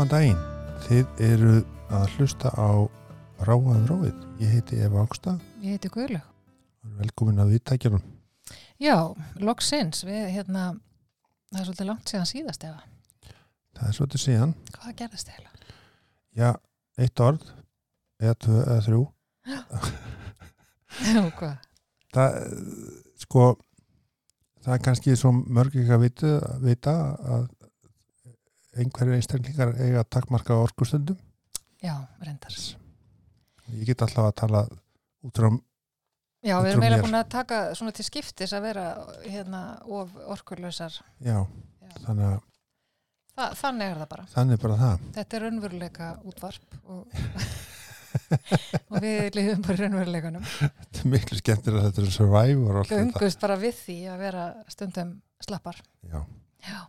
Góðan dag. Góðan daginn. Þið eru að hlusta á Ráðum Róið. Ég heiti Eva Ágsta. Ég heiti Guðlaug. Velkomin að viðtækjarum. Já, loksins. Við, hérna, það er svolítið langt síðan síðast efa. Það er svolítið síðan. Hvað gerðist eða? Já, eitt orð, eða tvö, eða þrjú. Já, hvað? Það, sko, það er kannski svo mörg ekki að vita, vita að einhverju einstaklingar eiga takkmarka orkustundum. Já, reyndar. Ég get alltaf að tala út frá Já, við erum eiginlega búin að taka svona til skiptis að vera hérna of orkurlausar. Já, Já. þannig að Þa, þannig er það bara. þannig er bara það. Þetta er raunveruleika útvarp og, og við lifum bara raunveruleikanum. Þetta er miklu skemmtir að þetta er survivor þetta. Gungust bara við því að vera stundum slappar. Já, Já.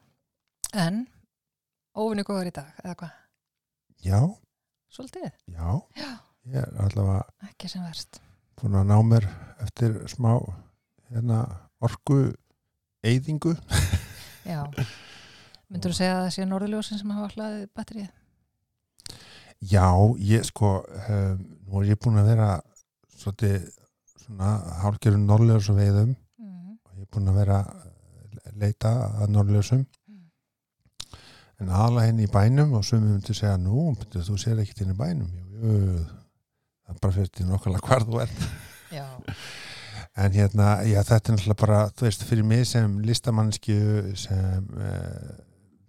En óvinni góður í dag, eða hvað? já, Svolítið? já. Já. Ég er allavega Ekki sem verst. búin að ná mér eftir smá hérna, orku eyðingu. Já. Myndur þú segja að það sé norðurljósin sem hafa hlaðið batterið? Já, ég sko, um, nú er ég búin að vera svolítið svona hálfgerðum norðljósu veiðum Mm. og ég er búin að vera að leita að norðljósum. En aðla henni í bænum og sumi myndi segja nú, byrju, þú sér ekki inn í bænum? Jú, það er bara fyrir til nokkulega hvar þú ert. En hérna, já þetta er náttúrulega bara þú veist, fyrir mig sem listamannsku sem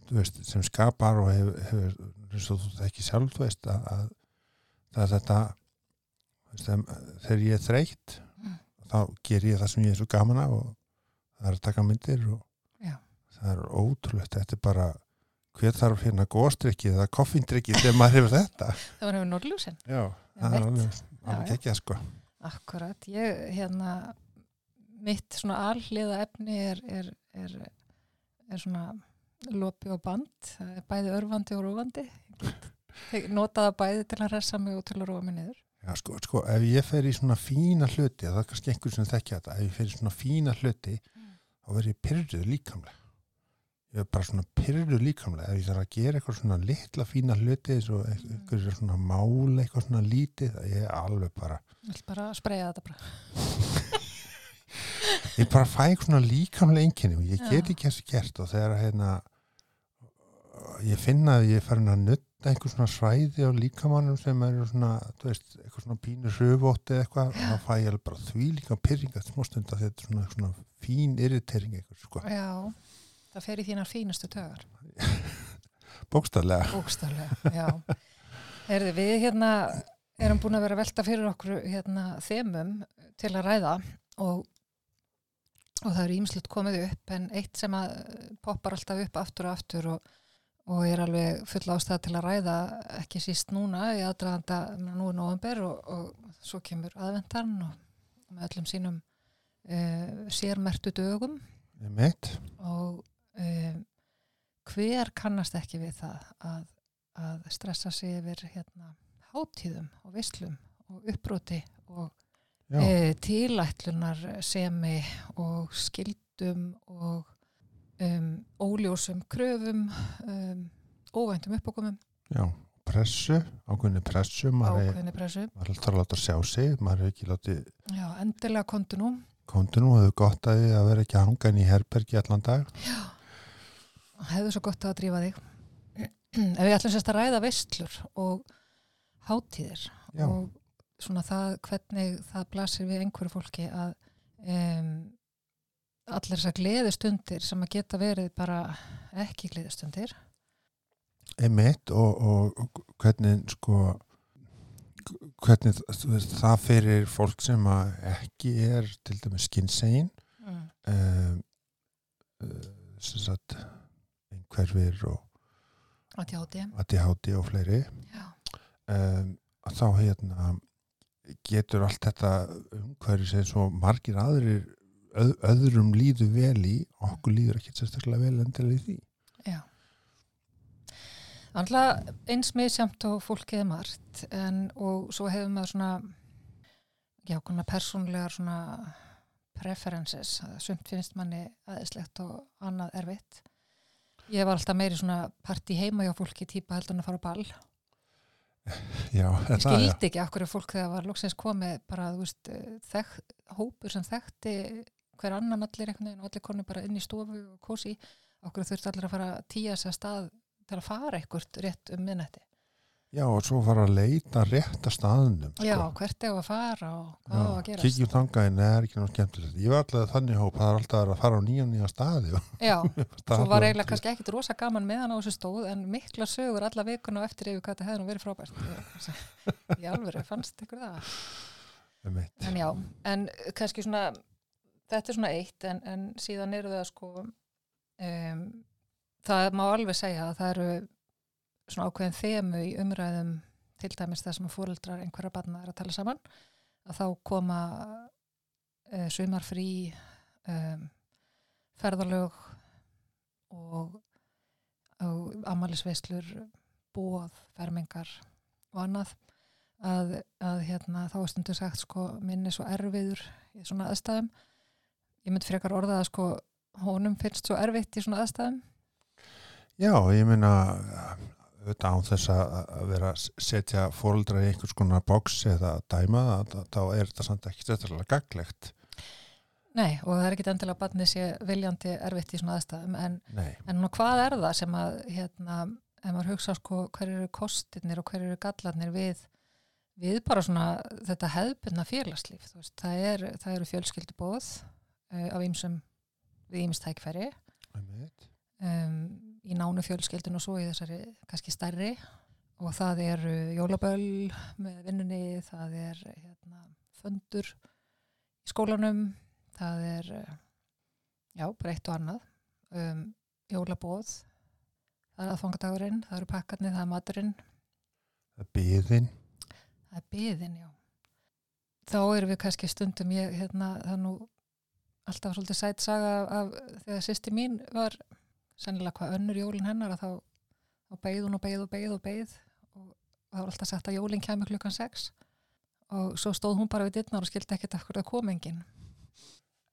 þú veist, sem skapar og hefur, hefur eins og þú þekki sjálf, þú veist að, að það er þetta veist, þegar ég er þreytt Mm. þá ger ég það sem ég er svo gaman af og það er að taka myndir og Já. það er ótrúlegt, þetta er bara hver þarf hérna góðstrykkið eða koffindrykkið þegar maður hefur þetta Það var hefur norðurljósin. já, það er alveg, ekki að sko Akkurat. Ég, hérna, mitt svona alliða efni er, er, er, er svona lopi og band. Það er bæði örfandi og rófandi. Ég nota það bæði til að ressa mig og til að róa mig niður. Já, sko, sko, ef ég fer í svona fína hluti, það er kannski einhver sem þekkja þetta, ef ég fer í svona fína hluti, Mm. þá verður ég pyrruð líkamlega. Ég er bara svona pyrruð líkamlega. Ef ég þarf að gera eitthvað svona litla fína hluti, eins og Mm. einhver er svona mála eitthvað svona lítið, það er alveg bara, Ég vil bara spreyja þetta bara. ég bara fæ eitthvað svona líkamlega einkenni og ég get ekki þessu gert og þegar hérna, ég finna að ég er farin að nutta einhver svona svæði á líkamannum sem eru svona, þú veist, eitthvað svona pínur hrufótt eða eitthvað, Já. þá fæ ég alveg bara því líka pyrringa smástund að þetta er svona, svona fín irritering eitthvað, sko, Já. Það fer í þínar fínustu tögar. bókstaflega Bókstaflega, já. Herði, við hérna erum búin að vera velta fyrir okkur hérna þemum til að ræða og, og það er ímslut komið upp en eitt sem að poppar alltaf upp aftur og aftur og, og er alveg full ástæða til að ræða ekki síst núna í aðdraðanda nú er november og, og svo kemur aðvendan og með öllum sínum uh, sérmertu dögum meitt, og um, hver kannast ekki við það að, að stressa sig yfir hérna, hátíðum og vislum og uppbroti og já, e, tilætlunar semi og skildum og um, óljósum kröfum um, óvæntum uppókumum já pressu, ákveðni pressu maður er, ákveðni pressu. maður er alltaf að láta sjá sig maður er ekki látið já, endilega kontu nú kontu nú, hefur gott að því að vera ekki að hanga inn í herbergi allan dag hefðu svo gott að drífa þig. Ef við ætlum sérst að ræða veistlur og hátíðir já, og svona það hvernig það blasir við einhverju fólki að um, allir þessar gleðistundir sem að geta verið bara ekki gleðistundir. Einmitt og, og, og hvernig sko hvernig það fyrir fólk sem að ekki er til dæmis skinnsegin mm. um, uh, sem sagt einhverfir og ADHD og fleiri. Um, að þá hérna getur allt þetta umhverju sem svo margir aðrir öð, öðrum líður vel í okkur líður ekki sérstaklega vel endilega í því. Já. Alltaf eins misjamt og fólkið er margt en og svo hefur maður svona já, konar persónlegar svona preferences, sumt finnst manni aðeinslegt og annað erfitt Ég var alltaf meiri svona partí heima hjá fólki típa heldur en að fara á ball. já, Ég skildi ekki akkur fólk þegar var loksins komið bara, veist, þekk, hópur sem þekkti hver annan allir einhvern veginn og allir konu bara inn í stofu og kósi. Akkur þurfti allir að fara að tíja sér stað til að fara eitthvað rétt um minnætti. Já, og svo fara að leita rétta staðnum Já, sko. hvert er að fara og hvað á að kíkjum þangað en það er ekki náttúrulega skemmtilegt ég var alltaf þannig hóp, það er alltaf að fara á nýja nýja staði og Já, svo var alveg- eiginlega kannski ekkit rosa gaman meðan á þessu stóð en mikla sögur alla vikuna og eftir yfir hvað þetta hefði nú verið frábært. Í alvöru, fannst ykkur það? En já, en kannski svona, þetta er svona eitt en, en síðan eru það sko, um, það má alveg segja að það eru svona ákveðin þemu í umræðum til dæmis það sem að fóreldrar einhverja barna er að tala saman, að þá koma uh, sumarfrí, um, ferðalög og, og amalisveislur, bóð, fermingar og annað. Að, að hérna, þá er stundu sagt sko, minni svo erfiður í svona aðstæðum. Ég myndi frekar orða að sko, honum finnst svo erfitt í svona aðstæðum. Já, ég meina auðvitað án þess að vera að setja fóreldra í einhvers konar box eða dæma það, þá er þetta samt ekki þetta gaglegt. Nei, og það er ekki endilega að barnið sé viljandi erfitt í svona aðstæðum en, en nú, hvað er það sem að hérna, ef maður hugsa sko hver eru kostirnir og hver eru gallarnir við við bara svona þetta hefðbundna félagslíf þú veist, það, er, það eru fjölskyldubóð uh, af ýmsum við ýmst tækfæri einmitt. um, í nánu fjölskyldun og svo í þessari kannski stærri. Og það eru jólaböll með vinnunni, það er hérna, fundur í skólanum, það er eh, já, bara eitt og annað. Um, jólabóð það er aðfangadagurinn, það eru pakkarnir, það er maturinn. Það er byðin. það er byðin, já. Þá erum við kannski stundum ég, hérna, það er nú alltaf svolítið sætt saga af, af þegar sýsti mín var sennilega hvað önnur jólin hennar að þá, þá beigð hún og beigð og beigð og beigð og það var alltaf sagt að jólin kemur klukkan 6 og svo stóð hún bara við dittnar og skildi ekkert af hverju það kom engin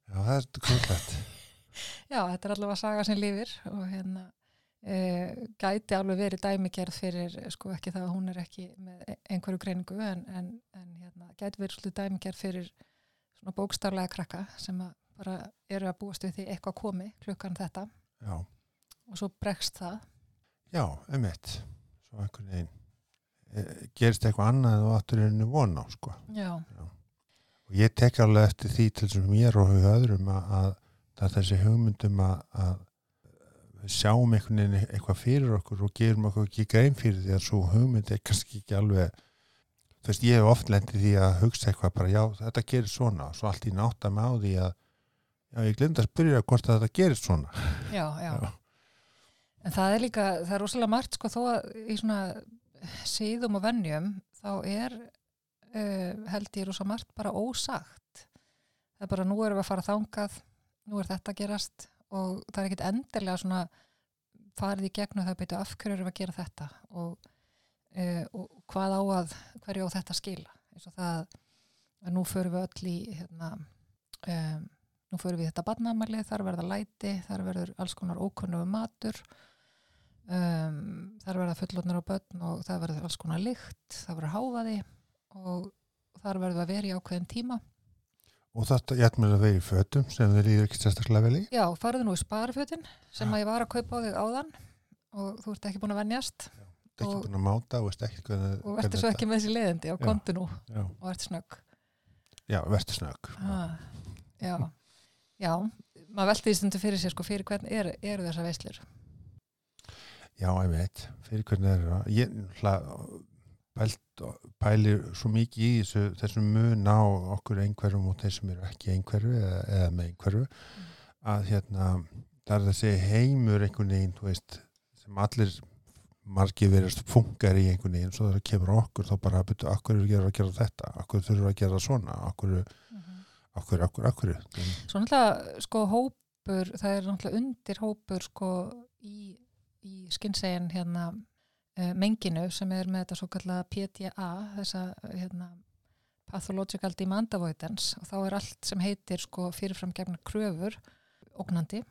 Já, það er kvöldlegt. Já, þetta er allavega saga sem lifir og hérna e, gæti alveg verið dæmigerð fyrir sko ekki það að hún er ekki með e- einhverju greiningu en, en, en hérna, gæti verið svolítið dæmigerð fyrir svona bókstaflega krakka sem að bara eru að búast við því eitthvað komi klukkan þetta. Já, og svo bregst það. já, einmitt. Svo einhvern veginn eh, gerist eitthvað annað áttur henni vona á, sko. Já, Og ég tek alveg eftir því til sem mér og huga öðrum að, að það er þessi hugmyndum að, að sjáum einhvern veginn eitthvað fyrir okkur og gerum okkur ekki grein fyrir því að svo hugmynd er kannski ekki alveg þú veist, ég hef oft lendið því að hugsa eitthvað bara, já, þetta gerir svona svo allt í nátt að með á því að já, ég glemd að spyrja hvort að þetta gerir svona já, já. Já. En það er líka, það er rosalega margt sko þó að í svona síðum og vennjum þá er uh, held ég rosa margt bara ósagt. Það er bara nú erum við að fara þangað, nú er þetta að gerast og það er ekkit endilega svona farið í gegnum það að byrja af hverju erum við að gera þetta og, uh, og hvað á að, hverju á þetta að skila. Eins og það að nú förum við öll í hérna, um, nú förum við þetta barnamæli, þar verða læti, þar verður alls konar ókunnugu matur, um, þar verða fullotnir á börn og það verður alls konar lykt, það verður háfaði og þar verður að vera í ákveðin tíma. og þetta ég ætlum að vera í fötum sem þeir líður ekki sérstaklega vel í Já, farðu nú í sparifjötin sem að ég var að kaupa á þig áðan og þú ert ekki búin að venjast þetta er Og- ekki búin að máta og veist ekki hvernig, og verður svo ekki með þessi leiðindi og Já. kontu nú já, og ert snögg. já, verður snögg Ah, já, já, maður velti því stundu fyrir sér sko fyrir hvern er, eru þessar veislur. Já, ég veit, fyrir hvernig er það. Ég hla, pælt, pælir svo mikið í þessu, þessu mun á okkur einhverjum og þeir sem eru ekki einhverju eða, eða með einhverju að hérna, það er þessi heimur einhvern veginn, þú veist, sem allir margir verðast funkar í einhvern veginn, svo það kemur okkur þá bara að byrja, okkur eru að gera þetta, okkur þurfum að gera svona, okkur, okkur, okkur, okkur. Svo náttúrulega sko hópur, það er náttúrulega undir hópur sko í, í skinnsegin hérna uh, menginu sem er með þetta svo kalla PDA, þessa hérna pathological demand avoidance. Og þá er allt sem heitir sko fyrirfram gefna kröfur ógnandi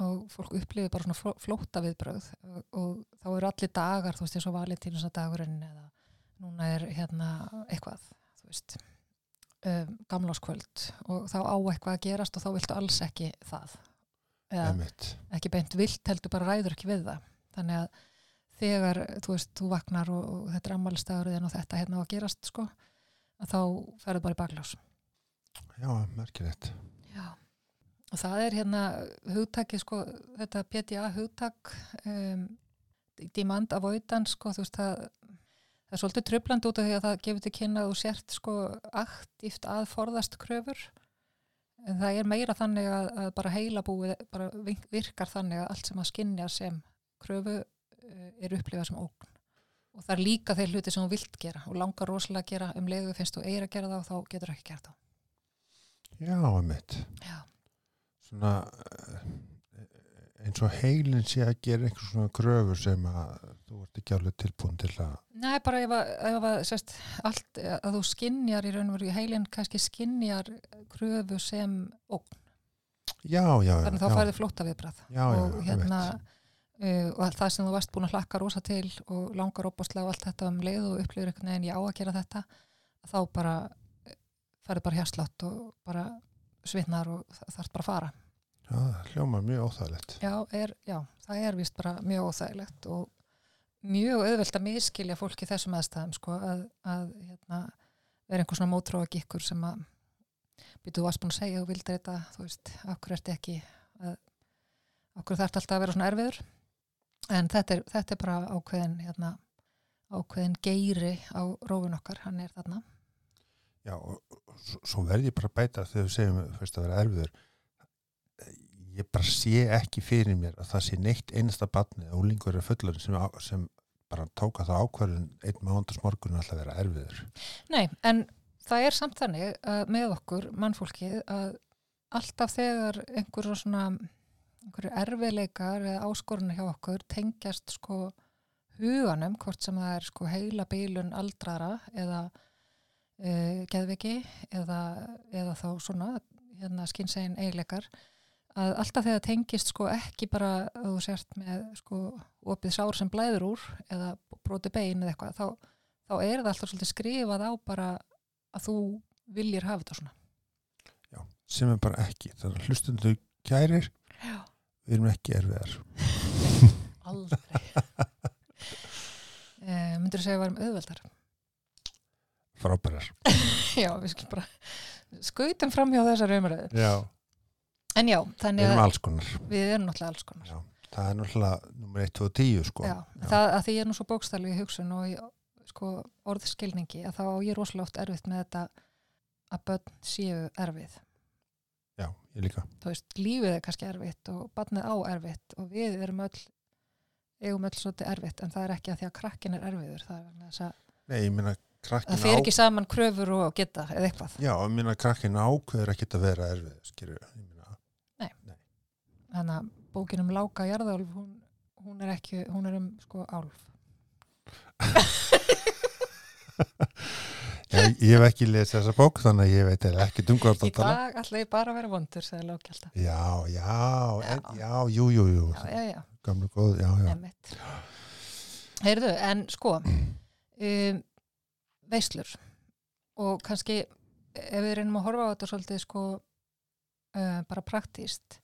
og fólk upplifir bara svona fló- flótta viðbröð og, og þá eru allir dagar, þú veist, eins og valentínusa dagurinn eða núna er hérna eitthvað, þú veist um, gamláskvöld. Og þá á eitthvað að gerast og þá viltu alls ekki það ekki beint vilt heldur bara ræður ekki við það. Þannig að þegar þú veist, þú vaknar og, og þetta er ammælistagurinn og þetta hérna á að gerast sko, að þá ferðu bara í baklás. Já, merkilegt. Já. Og það er hérna hugtakið sko, þetta PTA hugtak um, demand avoidance sko, þú veist það það er svolítið tröfland út af því að það gefur til kynna þú sért sko aktíft að forðast kröfur en það er meira þannig að, að bara heila búið bara virkar þannig að allt sem að skinja sem kröfu uh, er upplifað sem ógn. Og það er líka þeir hluti sem þú vilt gera og langar rosalega að gera. Um leiðu finnst þú eira að gera það og þá getur ekki gert það já, einmitt. Já. svona eh, eins og heilin sé að gera einhver svona kröfur sem að þú ert ekki alveg tilbúin til að Nei, bara ef að, ef að sérst, allt, að þú skinnjar í raun og veru, heilin kannski skinnjar kröfu sem ógn, já, já, já, þannig þá já, færði flótta já, og hérna uh, og það sem þú varst búin að hlakka rosa til og langar opaslega og allt þetta um leið og upplifir einhvern veginn, ég á að gera þetta þá bara færði bara hérslátt og bara svitnar og þarf bara að fara já, það hljóma mjög óþægilegt. Já, er, já, það er vist bara mjög óþægilegt og mjög auðvelt að miskilja fólki þessum aðstæðum sko, að, að hérna, vera einhver svona mótróa gikkur sem að varst búin að segja og vildir þetta þú veist, okkur ertu ekki að, okkur þarf alltaf að vera svona erfiður? En þetta er, þetta er bara ákveðin hérna, ákveðin geiri á rófin okkar, hann er þarna. Já, og svo, svo verð ég bara bæta þegar við segjum fyrst að vera erfiður ég bara sé ekki fyrir mér að það sé neitt einasta batni og úlingur er fullur sem, sem bara tóka það ákvarðin einn mándags morgun alltaf vera erfiður. Nei, en það er samt þannig að með okkur, mannfólkið, að alltaf þegar einhverjum svona einhverju erfiðleikar eða áskorunni hjá okkur tengjast sko huganum, hvort sem það er sko heila bílun aldrara eða uh, geðviki eða, eða þá svona hérna skynsegin eiginleikar að alltaf þegar það tengist sko ekki bara að þú sért með sko opið sár sem blæður úr eða broti bein eða eitthvað, þá, þá er það alltaf svolítið skrifað á bara að þú viljir hafa þetta svona. Já, sem er bara ekki þannig að hlustundu kærir Já. við erum ekki erfiðar Aldrei. e, myndur þú segja að við varum auðveldar? frábærar Já, við skulum bara skautum fram hjá þessar umræður. Já, En já, við þannig erum að alls konar við erum náttúrulega alls konar. Já, það er náttúrulega nummer 1, 2 og 10 sko Já, það að því ég er nú svo bókstælu í hugsun og í sko, orðskilningi að þá á ég rosalega oft erfitt með þetta að börn séu erfið. Já, ég líka Þú veist, lífið er kannski erfitt og barnið á erfitt og við erum öll eigum öll svolítið erfitt en það er ekki að því að krakkin er erfiður er Nei, ég meina krakkin það fer ekki saman kröfur og geta eða eitthvað. Já, ég meina krakkin ákveður ekki að vera erfið skilur, ég meina Þannig að bókin um láka jarðálf hún, hún er ekki, hún er um sko álf. Já, ég hef ekki lesið þessa bók þannig að ég veit eiginlega ekki um Í það tala dag ætla ég bara að vera vondur, segði láki alltaf. Já, já, en, Já. já, jú, jú, jú Já, já, já. Gamlu góð, já, já Einmitt. Heyrðu, en sko um, veislur og kannski ef við reynum að horfa á þetta svolítið sko uh, bara praktíst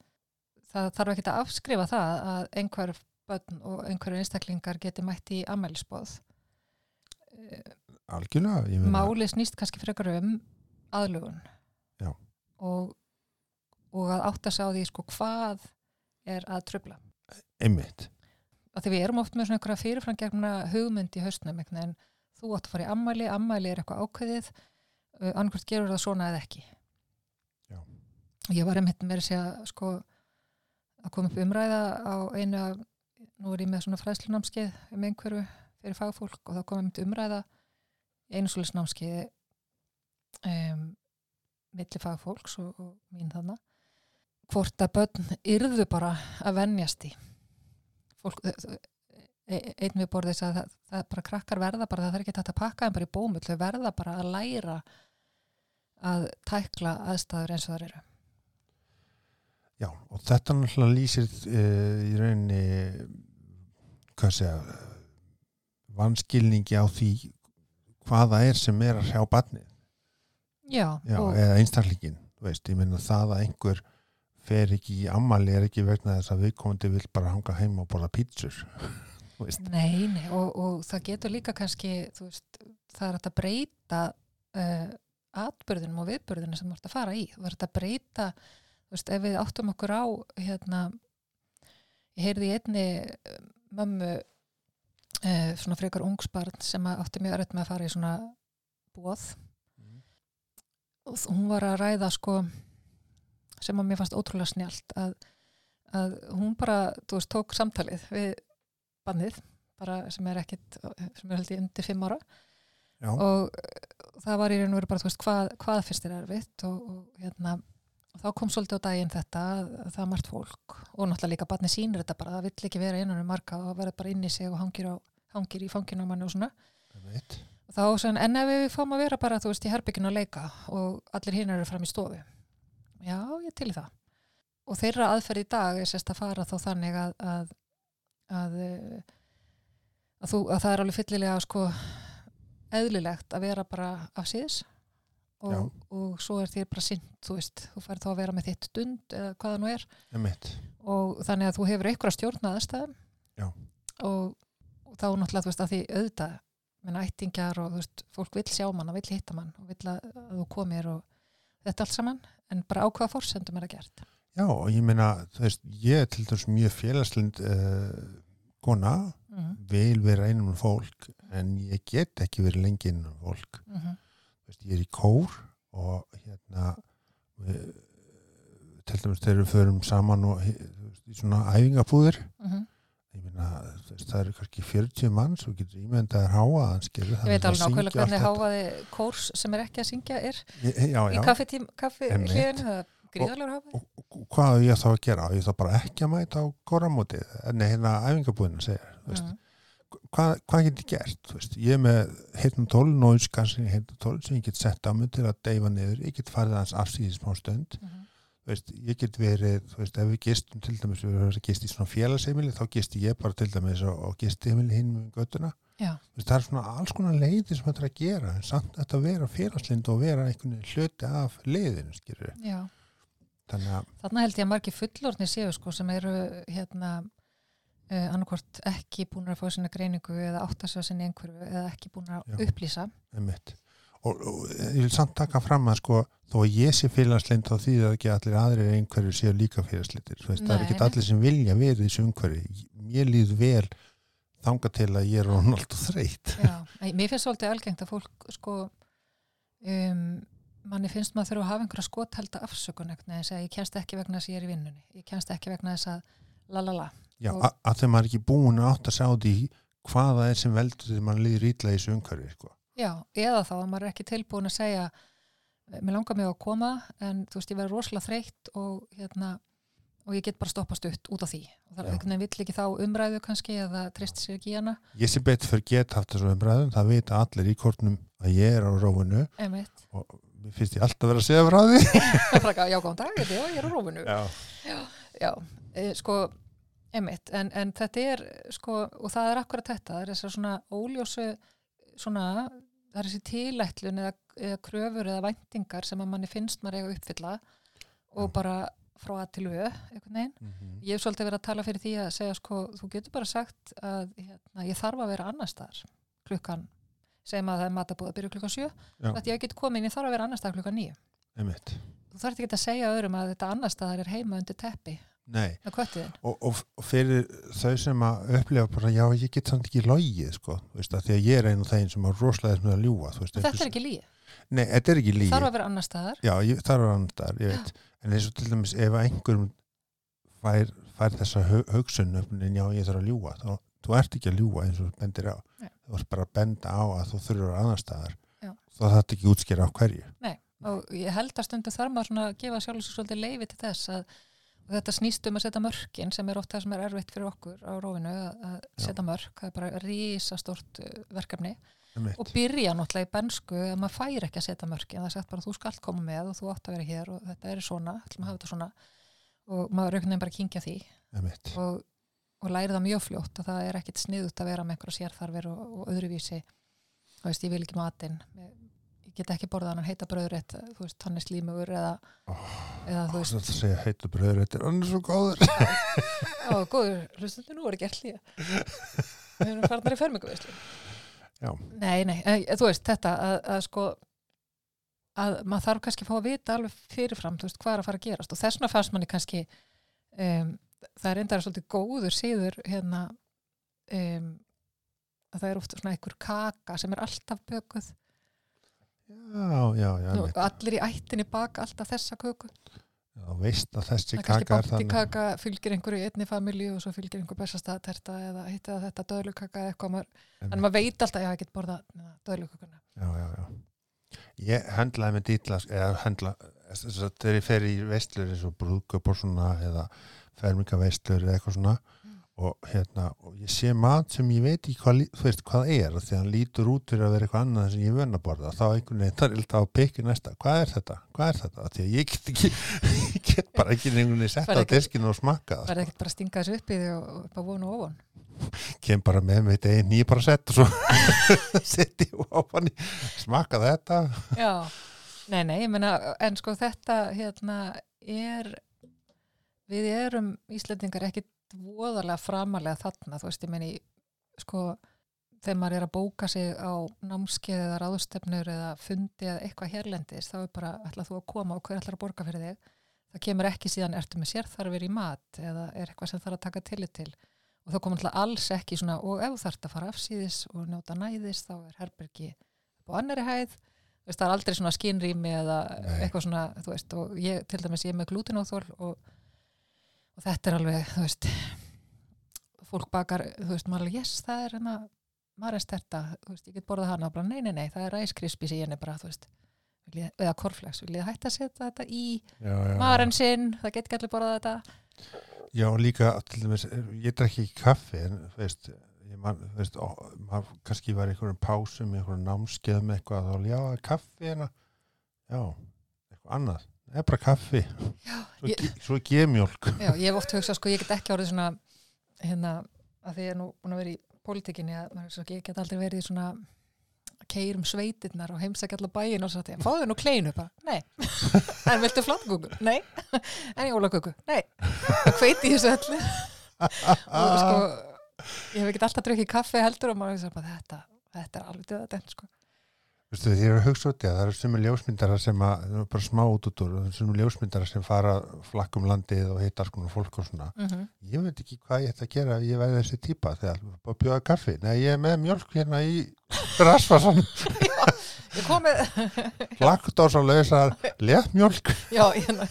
það þarf ekki að afskrifa það að einhver börn og einhverju einstaklingar geti mætt í ammælisbóð uh, Algjörlega, máli snýst kannski frekar um aðlugun og, og að átta sig á því sko hvað er að tröfla Einmitt, að því við erum oft með svona einhverja fyrirframgefna hugmynd í hausnum veginn, þú átt að fara í ammæli ammæli er eitthvað ákveðið. Uh, annarkvært gerur það svona eða ekki. Ég var einmitt með að segja sko að koma upp umræða á einu af nú er ég með svona fræðslunámskeið um einhverju fyrir fagfólk og þá kom einmitt umræða einu svolítið námskeið um, milli fagfólks og, og mín þarna hvort að börn yrðu bara að venjast í fólk, e- einn við borðið að það, það bara krakkar verða bara, það þarf ekki hægt að pakka þeim bara í bómull, þau verða bara að læra að tækla aðstæður eins og þar eru. Já, og þetta náttúrulega lýsir uh, í rauninni hvað segja vanskilningi á því hvaða er sem er að hrjá barnið já, Já, og, eða einstaklingin, veist, ég meina það að einhver fer ekki í ammali er ekki vegna þess að viðkomandi vil bara hanga heim og borða pítsur nei, nei, og, og það getur líka kannski, þú veist, það er að breyta uh, atbyrðinum og viðbyrðinum sem þú ert að fara í. Þú ert að breyta, veist, ef við áttum okkur á, hérna, ég heyrði í einni eh, mömmu, uh, svona frekar ungsbarn sem átti mjög erfitt með að fara í svona bóð Mhm. og hún var að ræða sko sem að mér fannst ótrúlega snjált að, að hún bara, þú veist, tók samtalið við bannið, bara sem er ekkit, sem er held í undir fimm ára. Já, og eh, það var í raun og veru bara, þú veist, hvað, hvað fyrst er erfitt? Og, og hérna og þá kom svolítið á daginn þetta að að það er margt fólk. Og náttúrulega líka barni sýnir þetta bara, það vill ekki vera innan um marga og verður bara inn í sig og hangir, á, hangir í fanginu á manni og svona. Og þá sem, en ef við fáum að vera bara, þú veist, í herbygginu að leika og allir hinn eru fram í stofu. Já, ég til það. Og þeirra aðferð í dag er sérst að fara þá þannig að að, að, að, þú, að það er alveg fyllilega sko eðlilegt að vera bara af síðs Já. Og, og svo er þér bara sinn þú veist, þú fær þá að vera með þitt stund eða hvað það nú er. Og þannig að þú hefur einhverja stjórn að aðstæðum. Og, og þá náttúrulega þú veist að því auðvitað með ættingjar og þú veist, fólk vill sjá mann og vill hitta mann og vill að, að þú komir og þetta allt saman en bara á hvaða fórsendum er það gert? Já, og ég meina, þú veist, ég er til dæmis mjög félagslind uh, kona, mm vil vera einum um fólk, en ég get ekki verið lengi einum um fólk. -hmm. Veist, ég er í kór og hérna, við, til dæmis þegar við förum saman og í svona æfingabúðir, Mm ég meina, þú veist, það eru kannski 40 mann sem getur ímyndaðar háa að hann skilur. ég veit alveg nákvæmlega hvernig háfaði kórs sem er ekki að syngja er Já, í já, kaffetím, kaffi Einmitt. hliðinu, það er gríðarlegur háfaði og, og hvað á ég þá að gera? Ég þá bara ekki að mæta á kóramótið, nei, hérna æfingabúðin að segja, þú veist. mm. Hvað, hvað get ég gert veist, ég er með heitnum tól cancelling heitnum tól sem ég get sett á mig til að deyfa niður, ég get farið hans afsýðis smá stund, Mm þú veist, ég get verið þú veist, ef við gistum til dæmis við erum að gist í svona félagsheimili, þá gisti ég bara til dæmis og, og gisti heimili hinn með göttuna þú veist, það er svona alls konar leiðir sem þetta er að gera, en samt þetta að vera félagslind og vera einhvern hluti af leiðinu, skilur þannig að, Þarna held ég að margir fullorðnir séu sko sem eru hérna uh, annarkvort ekki búin að fá sinna greiningu eða átta sig á sinni einhverju eða ekki búin að Já. upplýsa. og, og ég vil samt taka fram að sko þó að ég sé félagslind þá þýðir það ekki allir aðrir einhverju séu líka félagslindir það er ekki allir sem vilja verið í þessu umhverju mér líður vel þanga til að ég er og þreytt Já, mér finnst svolítið algengt að fólk sko um, manni finnst maður þurfa að hafa einhverja skothelda afsökun að ég kennst ekki vegna þess að ég er í vinnunni. Ég kennst ekki vegna þess að la la la. Já, að, maður er ekki búin að átt að sjá því hvaða er sem veldur þegar maður líður ítla í þessu umhverju sko. Já, eða þá að maður er ekki tilbúin að segja mér langar mig að koma en þú veist ég verður rosalega þreytt og hérna og ég get bara stoppast upp út á því. Og það er Já. einhvern veginn vill ekki þá umræðu kannski eða treyst sér ekki hana. Ég sé betur fyrir get haft þessu umræðum það vita allir í kortnum að ég er á rófinu. Einmitt, og mér finnst ég alltaf vera að segja frá því. Já góðan dag, já, ég er á rófinu. Já, já, e, sko einmitt, en, en þetta er sko, og það er akkurat þetta, það er þessar svona óljósu svona, það er þessi tilætlun eða, eða kröfur eða væntingar sem að manni finnst maður eiga að uppfylla og Já. bara frá að til við einhvern veginn. Mhm. Ég hef svolítið verið að tala fyrir því að segja sko, þú getur bara sagt að hérna, ég þarf að vera annar staðar klukkan, segjum að það er matabúð að byrja klukkan sjö, Já. að ég get komin, ég þarf að vera annar staðar klukkan níu. einmitt Þú þarf ekki að segja öðrum að þetta annar staðar er heima undir teppi Nei, og, og, og fyrir þau sem að upplifa bara, já, ég get samt ekki logið, sko, veist, því að ég er einu af þeim sem að rosalega með að ljúga, þú veist, Þetta er ekki líi. Nei, þetta er ekki lígi. Þarf að vera annar staðar. Já, ég, þarf að vera annar staðar, ég veit. En eins og til dæmis, ef einhverjum fær, fær þessa hug- hugsun uppnin, já, ég þarf að ljúga, þá, þú ert ekki að ljúga eins og bendir á. Nei. Þú ert bara að benda á að þú þurfur að vera annar staðar. Já. Þá þarf ekki útskýra á hverju. Og ég held að stundu þarf maður svona að gefa sjálf að þetta snýst um að setja mörkin sem er oft það sem er erfitt fyrir okkur á rófinu að, að setja mörk, það er bara rísastort verkefni. Einmitt. og byrja náttúrulega í bensku að maður fær ekki að setja mörkin, það er sagt bara þú skalt koma með og þú átt að vera hér og þetta er svona, ætlum að hafa þetta svona. Og maður auknum bara að kingja því. Og, og læri það mjög fljótt og það er ekkit sniðut að vera með einhverja sérþarfir og, og öðruvísi. Þú veist, ég vil ekki matinn get ekki borðað hann heita bröðrétt þú veist, hann er slímugur eða, eða þú veist, Það segja heitu er hann er svo góður. á, góður hlustundu, nú er ekki líka við erum farnar í fermingu Já. nei, nei, en, þú veist, þetta að, að sko að maður þarf kannski að fá að vita alveg fyrirfram, þú veist, hvað er að fara að gerast og þess vegna fannst manni kannski um, það er endara svolítið góður síður hérna um, að það er ofta svona einhver kaka sem er alltaf bökuð Já, já, já, Nú, allir í ættinni baka alltaf þessa köku Já, veist að þessi það er kannski kaka er bátti þannig. kaka fylgir einhverju í einni familju og svo fylgir einhver bestastæðaterta eða hitt eða þetta döðlukaka eða eitthvað maður, en maður veit alltaf já, ég get borða döðlukakuna Já, já, já. Ég hendlaði með dýtla, eða hendla, að þegar ég fer í veistlur eins og brúðköp og svona, eða fermingaveistlur eða eitthvað svona. Og hérna, og ég sé mat sem ég veit ekki hvað, þú veist, hvað er, því að hann lítur út fyrir að vera eitthvað annað sem ég er vön að borða, þá einhvern veginn, það er alltaf að pekja næsta, hvað er þetta, hvað er þetta, því að ég get ekki, ég get bara ekki einhvern veginn sett á diskinu og smakka það, verði ekkert bara að stinga þessu upp í því og upp á von og ofan? Kem bara með mitt einn nýja bara sett og svo setti ég ofan í, smakka þetta, já, nei, nei, ég meina en sko þetta hérna er við erum Íslendingar ekki voðalega framalega þarna, þú veist, ég meini sko, þegar maður er að bóka sig á námskeið eða ráðstefnur eða fundi eða eitthvað hérlendis þá er bara, ætlað þú að koma og hver ætlar að borga fyrir þig? Það kemur ekki síðan, ertu með sérþarfir í mat? eða er eitthvað sem þarf að taka tillit til. Og þá komur alltaf alls ekki svona og ef þú þarft að fara afsýðis og njóta næðis þá er herbergi á annari hæð. Veist, það er aldrei svona skinrými eða Nei. eitthvað svona, þú veist, og ég, til dæmis ég er með glútinóþól og, og þetta er alveg, þú veist, fólk bakar, þú veist, maður alveg, yes, það er hérna, maður er sterta, þú veist, ég get borðað hana, bara, nei, nei, nei, það er ræskrispi sem ég er bara, þú veist, vil ég, eða korflex, vil ég hætta að setja þetta í maðurinn sinn, það get ekki allir borðað þetta. Já, líka, til dæmis, ég drekki ekki kaffi, en, þú veist, ég man, þú veist, ó, maður kannski var einhverjum pásum, einhverjum námskeið með eitthvað, þá, já, kaffi hérna, já, eitthvað annað, það er bara kaffi, Já, svo, ég, svo gemjólk. já, ég hef oft hugsað, sko, ég get ekki orðið svona, hérna, að því ég er nú búin að vera í pólitíkinni, að maður, svo, ég get aldrei verið í svona keirum sveitirnar og heimsækja allar bæin og svo að fáðu nú kleinu bara, nei. En viltu flatgúku, nei. En jólaköku, nei. Og hveiti í þessu öllu. Og sko ég hef ekkert alltaf drukkið kaffi heldur og maður veist bara þetta, þetta er alveg döða sko. Veistu, því ég er að hugsa út í að það eru sumir ljósmyndara sem að, bara smá út út úr, það eru sumir ljósmyndara sem fara flakkum landið og hitta alls konar fólk og svona. mm -hmm. Ég veit ekki hvað ég ætti að gera ef ég væri þessi típa þegar bara bjóða kaffi. Nei, ég er með mjölk hérna í rasvarsan, ég komið laktósa lausa, léttmjölk. já, hérna,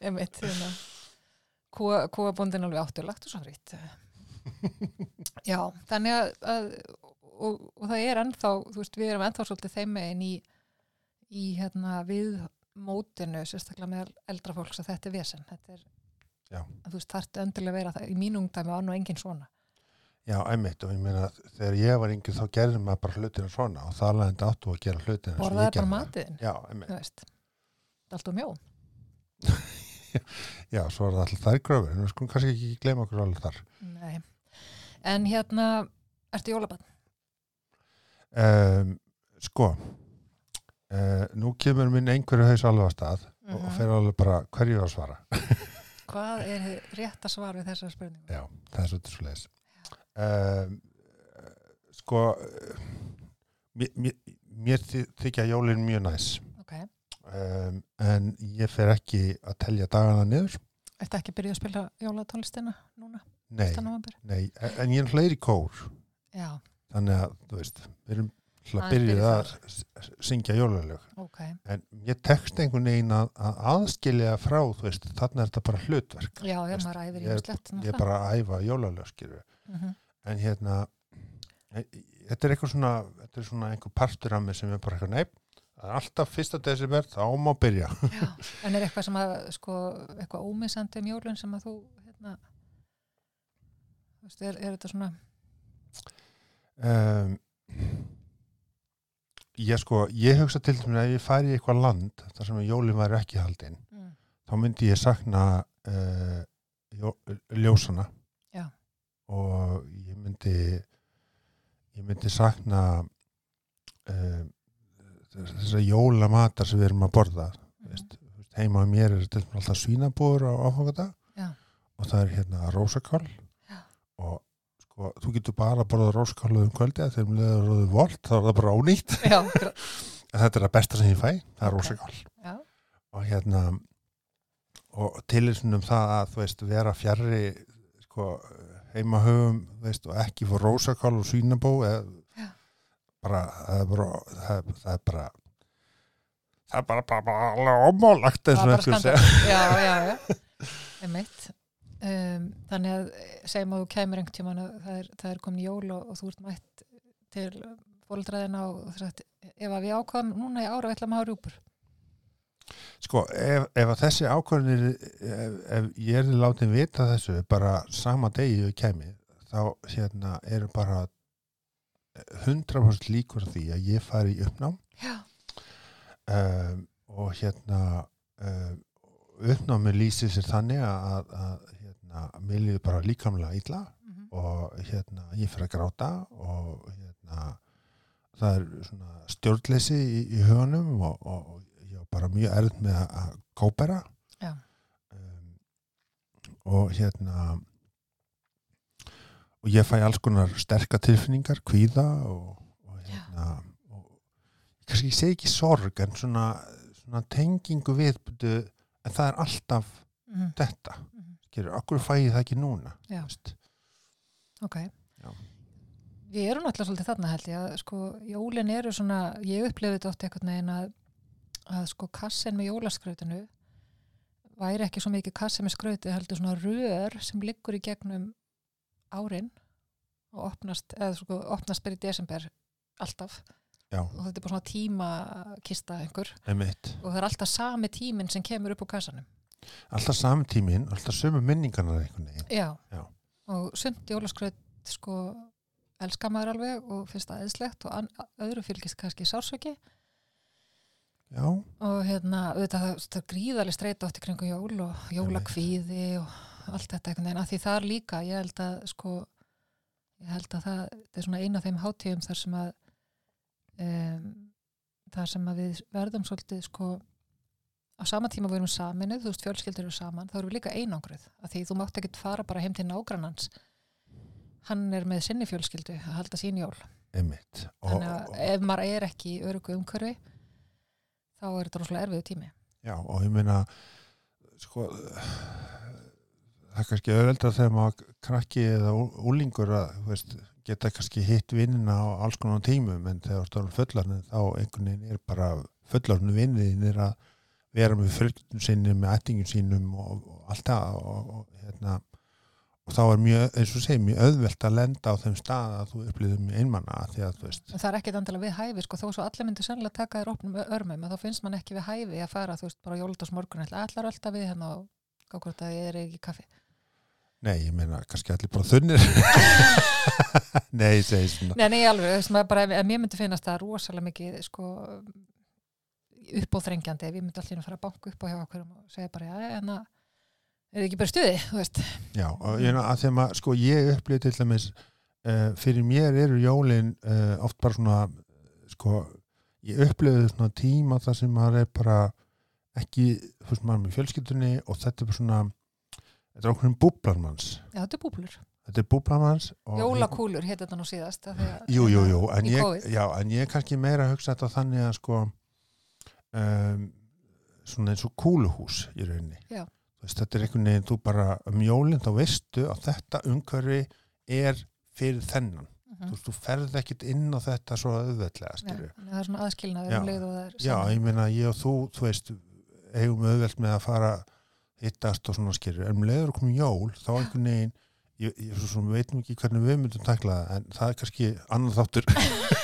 einmitt hérna, kúabóndin alveg áttur lagt og svo frýtt já, þannig að, að og, og það er ennþá, þú veist, við erum ennþá svolítið þeim megin í, í hérna, við mótinu, sérstaklega með eldra fólks að þetta er vesen, þetta er þú veist, þarf endilega að vera það, í mínum ungdæmi var nú engin svona. Já, einmitt og ég meina þegar ég var yngri þá gerði maður bara hlutina svona og það alveg áttu að gera hlutina og borðaði bara matiðin, Já, einmitt. þú veist. Það er alltaf mjó, Já, svo er það alltaf þær gröfur en við skulum kannski ekki gleyma okkur alveg þar. nei. En hérna, ertu jólabann? Um, sko, uh, nú kemur minn einhverju haus alveg að stað og, og fer alveg bara hverju að svara. Hvað er hið rétta svar við þessar spurningu? Já, það er svolítið svo leiðis. Um, sko, uh, mér, mér, mér þy- þykja jólin mjög næs. Ok, Um, en ég fer ekki að telja dagana niður. ertu ekki byrjuð að spila jólatónlistina núna, Nei, 1. november? nei, en ég er hleyri kór. Já, Þannig að, þú veist, við erum byrjuð byrjuð að syngja jólalög. ok. En ég tekst einhvern veginn að, að aðskilja frá, veist, þarna er þetta bara hlutverk. Já, ég Veist, ég er- slett. Ég er bara að æfa jólalög. Mm En hérna, e- þetta er eitthvað svona, þetta er svona einhver partur af mig sem er bara eitthvað neip. Það er alltaf fyrsta desember, þá má byrja. Já, en er eitthvað sem að, sko, eitthvað ómissandi um jólun sem að þú, hérna, veist, er, er þetta svona, Um, ég sko, ég hugsa til dæmis að ef ég færi í eitthvað land þar sem jólin væri ekki haldin, mm, þá myndi ég sakna uh, jó, ljósana Já. og ég myndi ég myndi sakna uh, þess að jólamatar sem við erum að borða Mhm. veist, heima á mér er til dæmis alltaf svínabúður á áfangadag Já. og það er hérna rósakál Já. og sko, þú getur bara að borða rósakál um kvöldi að um leður róðu volt þá er það bara ónýtt. Já, en þetta er það besta sem ég fæ, það er Ok. rósakál. Já, og hérna og tilísunum það að þú veist, vera fjarrri sko, heimahöfum veist, og ekki fór rósakál og svínabó eða bara það er bara það, er- það er bara það er bara, bara, bara alveg ómálagt eins það og var bara einhver skandal segja Já, já, já, einmitt um, Þannig að segjum að þú kæmur einhvern tímann að það er, það er komin jól og, og þú ert mætt til fóldræðina og þú sagt, ef að við ákvæðum núna í ára við ætlum að hafa rjúpur. Sko, ef, ef að þessi ákvörðin ef, ef ég er látið vita þessu bara sama degi við kemi þá hérna eru bara 100% líkur því að ég fari í uppnám. Um, og hérna um, uppnámi lýsir sér þannig að, að hérna, mér líður bara líkamlega illa mhm, og hérna ég fyrir að gráta og hérna það er svona stjórnleysi í, í huganum og, og ég var bara mjög erð með að, kópera. Já, um, og hérna og ég fæ alls konar sterka tilfinningar, kvíða og, og hérna og, kannski ég segi ekki sorg en svona, svona tengingu við byrju, en það er alltaf mhm, þetta, skilur, okkur fæ ég það ekki núna? Já. ok. Já. Við erum alltaf svolítið þarna held ég að sko jólin eru svona, ég upplifði þetta oft einhvern veginn að, að sko kassin með jólaskrautinu væri ekki svo mikið kassin með skrauti heldur svona rör sem liggur í gegnum árin og opnast, eða sko opnast í desember alltaf. Já, og þetta er bara svona tímakista einhver. Einmitt. Og það er alltaf sami tíminn sem kemur upp á kassanum alltaf sami tíminn, alltaf sömu minningarnar einhvern veginn. Já, Já. og sumt jólaskraut sko elskar maður alveg og finnst það eðslegt og öðru fylgist kannski sársöki Já, og hérna, auðvitað það, það er gríðarlega streyta átt í kringu jól og jólakvíði og allt þetta einhvern veginn, að því þar líka ég held að sko ég held að það, það er svona eina af þeim hátíðum þar sem að um, þar sem að við verðum svolítið sko á sama tíma við erum saminuð, þú veist fjölskyldur eru saman, þá erum við líka einangruð að því þú mátt ekkert fara bara heim til nágrannans hann er með sinni fjölskyldu að halda sín jól. Einmitt. Og, þannig að ef maður er ekki í örugu umhverfi þá er þetta rosalega erfiðu tími. Já, og ég meina sko það er kannski öðveldra þegar maður krakki eða úlingur að veist, geta kannski hitt vinnina á alls konar tímum en þegar þú erum fullarinn þá einhvern veginn er bara fullarinn vinnin er að vera með fylgjum sínum með ættingum sínum og, og allt það og, og, hérna, og þá er mjög, eins og segir, mjög öðvelt að lenda á þeim stað að þú upplýðum einmanna því að veist, það er ekkit andilega við hæfi sko, þó svo allir myndir sennilega taka þér opnum örmum en þá finnst mann ekki við hæfi að fara þú veist bara jóladas morgun allar alltaf við hérna og gákvort að ég er ekki kaffi. Nei, ég meina kannski allir bara þunnir. Nei, ég segi svona. Nei, nei, alveg, veist, maður bara, ef mér myndi finnast það rosalega mikið sko uppáþrengjandi ef ég myndi allir að fara að banka upp á hjá okkur og segja bara, já, en að er ekki bara stuði, þú veist. Já, og ég, að þegar maður, sko, ég upplýði til dæmis, uh, fyrir mér eru jólin uh, oft bara svona, sko, ég upplýði svona tíma þar sem maður er bara ekki, þú veist, maður með fjölskyldunni og þetta er bara svona, þetta er okkur um búblarmanns, Já, þetta er búblur, þetta er búblarmanns og jólakúlur hétt þetta nú síðast að- Jú, jú, jú, en ég, já, en ég er kannski meira að hugsa þetta þannig að sko um, svona eins og kúluhús í rauninni. Veist, þetta er einhvern veginn, þú bara um jólinn þá veistu að þetta umhverfi er fyrir þennan. Mhm. Þú veist, þú ferð ekkit inn á þetta svo auðveldlega, að það er svona aðskilnaður Já. um leið og það er Já, ég meina, ég og þú, þú veist, eigum auðveld með að fara hittast og svona skilju. En um leiður að koma jól, þá einhvern veginn, ég, ég svo sem veit nú ekki hvernig við myndum takla það, en það er kannski annan þáttur.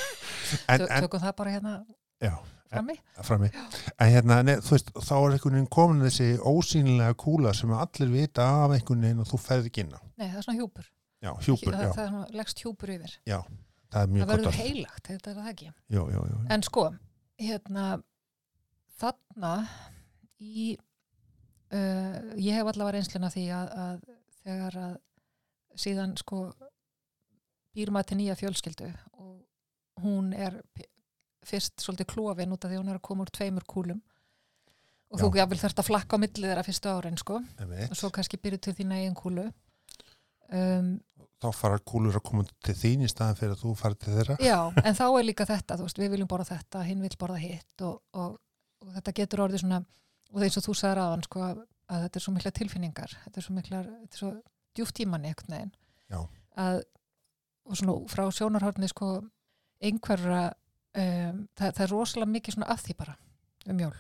Tökum það bara hérna já, frammi. Frammi. En hérna, ne, þú veist, þá er einhvern veginn komin þessi ósýnilega kúla sem allir vita af einhvern veginn og þú ferð ekki inn á. Nei, það er svona hjúpur, já, hjúpur, það, já, það er svona leggst hjúpur yfir. Það er mjög Það gott verður orð. heilagt, þetta er það ekki. Já, já, já, En sko, hérna þarna í uh, ég hef allavega reynsluna því að, að þegar að síðan sko býr maður til nýja fjölskyldu og hún er fyrst svolítið klófin út af því hún er að koma úr tveimur kúlum og þú Já. jafnvel þarft að flakka á milli þeirra fyrstu árin sko einmitt. og svo kannski byrju til þína eigin kúlu um, þá fara kúlur að koma til þín í staðan fyrir að þú fara til þeirra Já, en þá er líka þetta, þú veist, við viljum borða þetta, hinn vill borða hitt og, og, og þetta getur orðið svona, og það er eins og þú sagðir aðan, sko, að, að þetta er svo mikla tilfinningar, þetta er svo mikla, þetta er svo djúft tímanni einhvern veginn. Já. Að, og svona frá sjónarhorni, sko, einhverra, um, það, það er rosalega mikið svona að því bara um jól.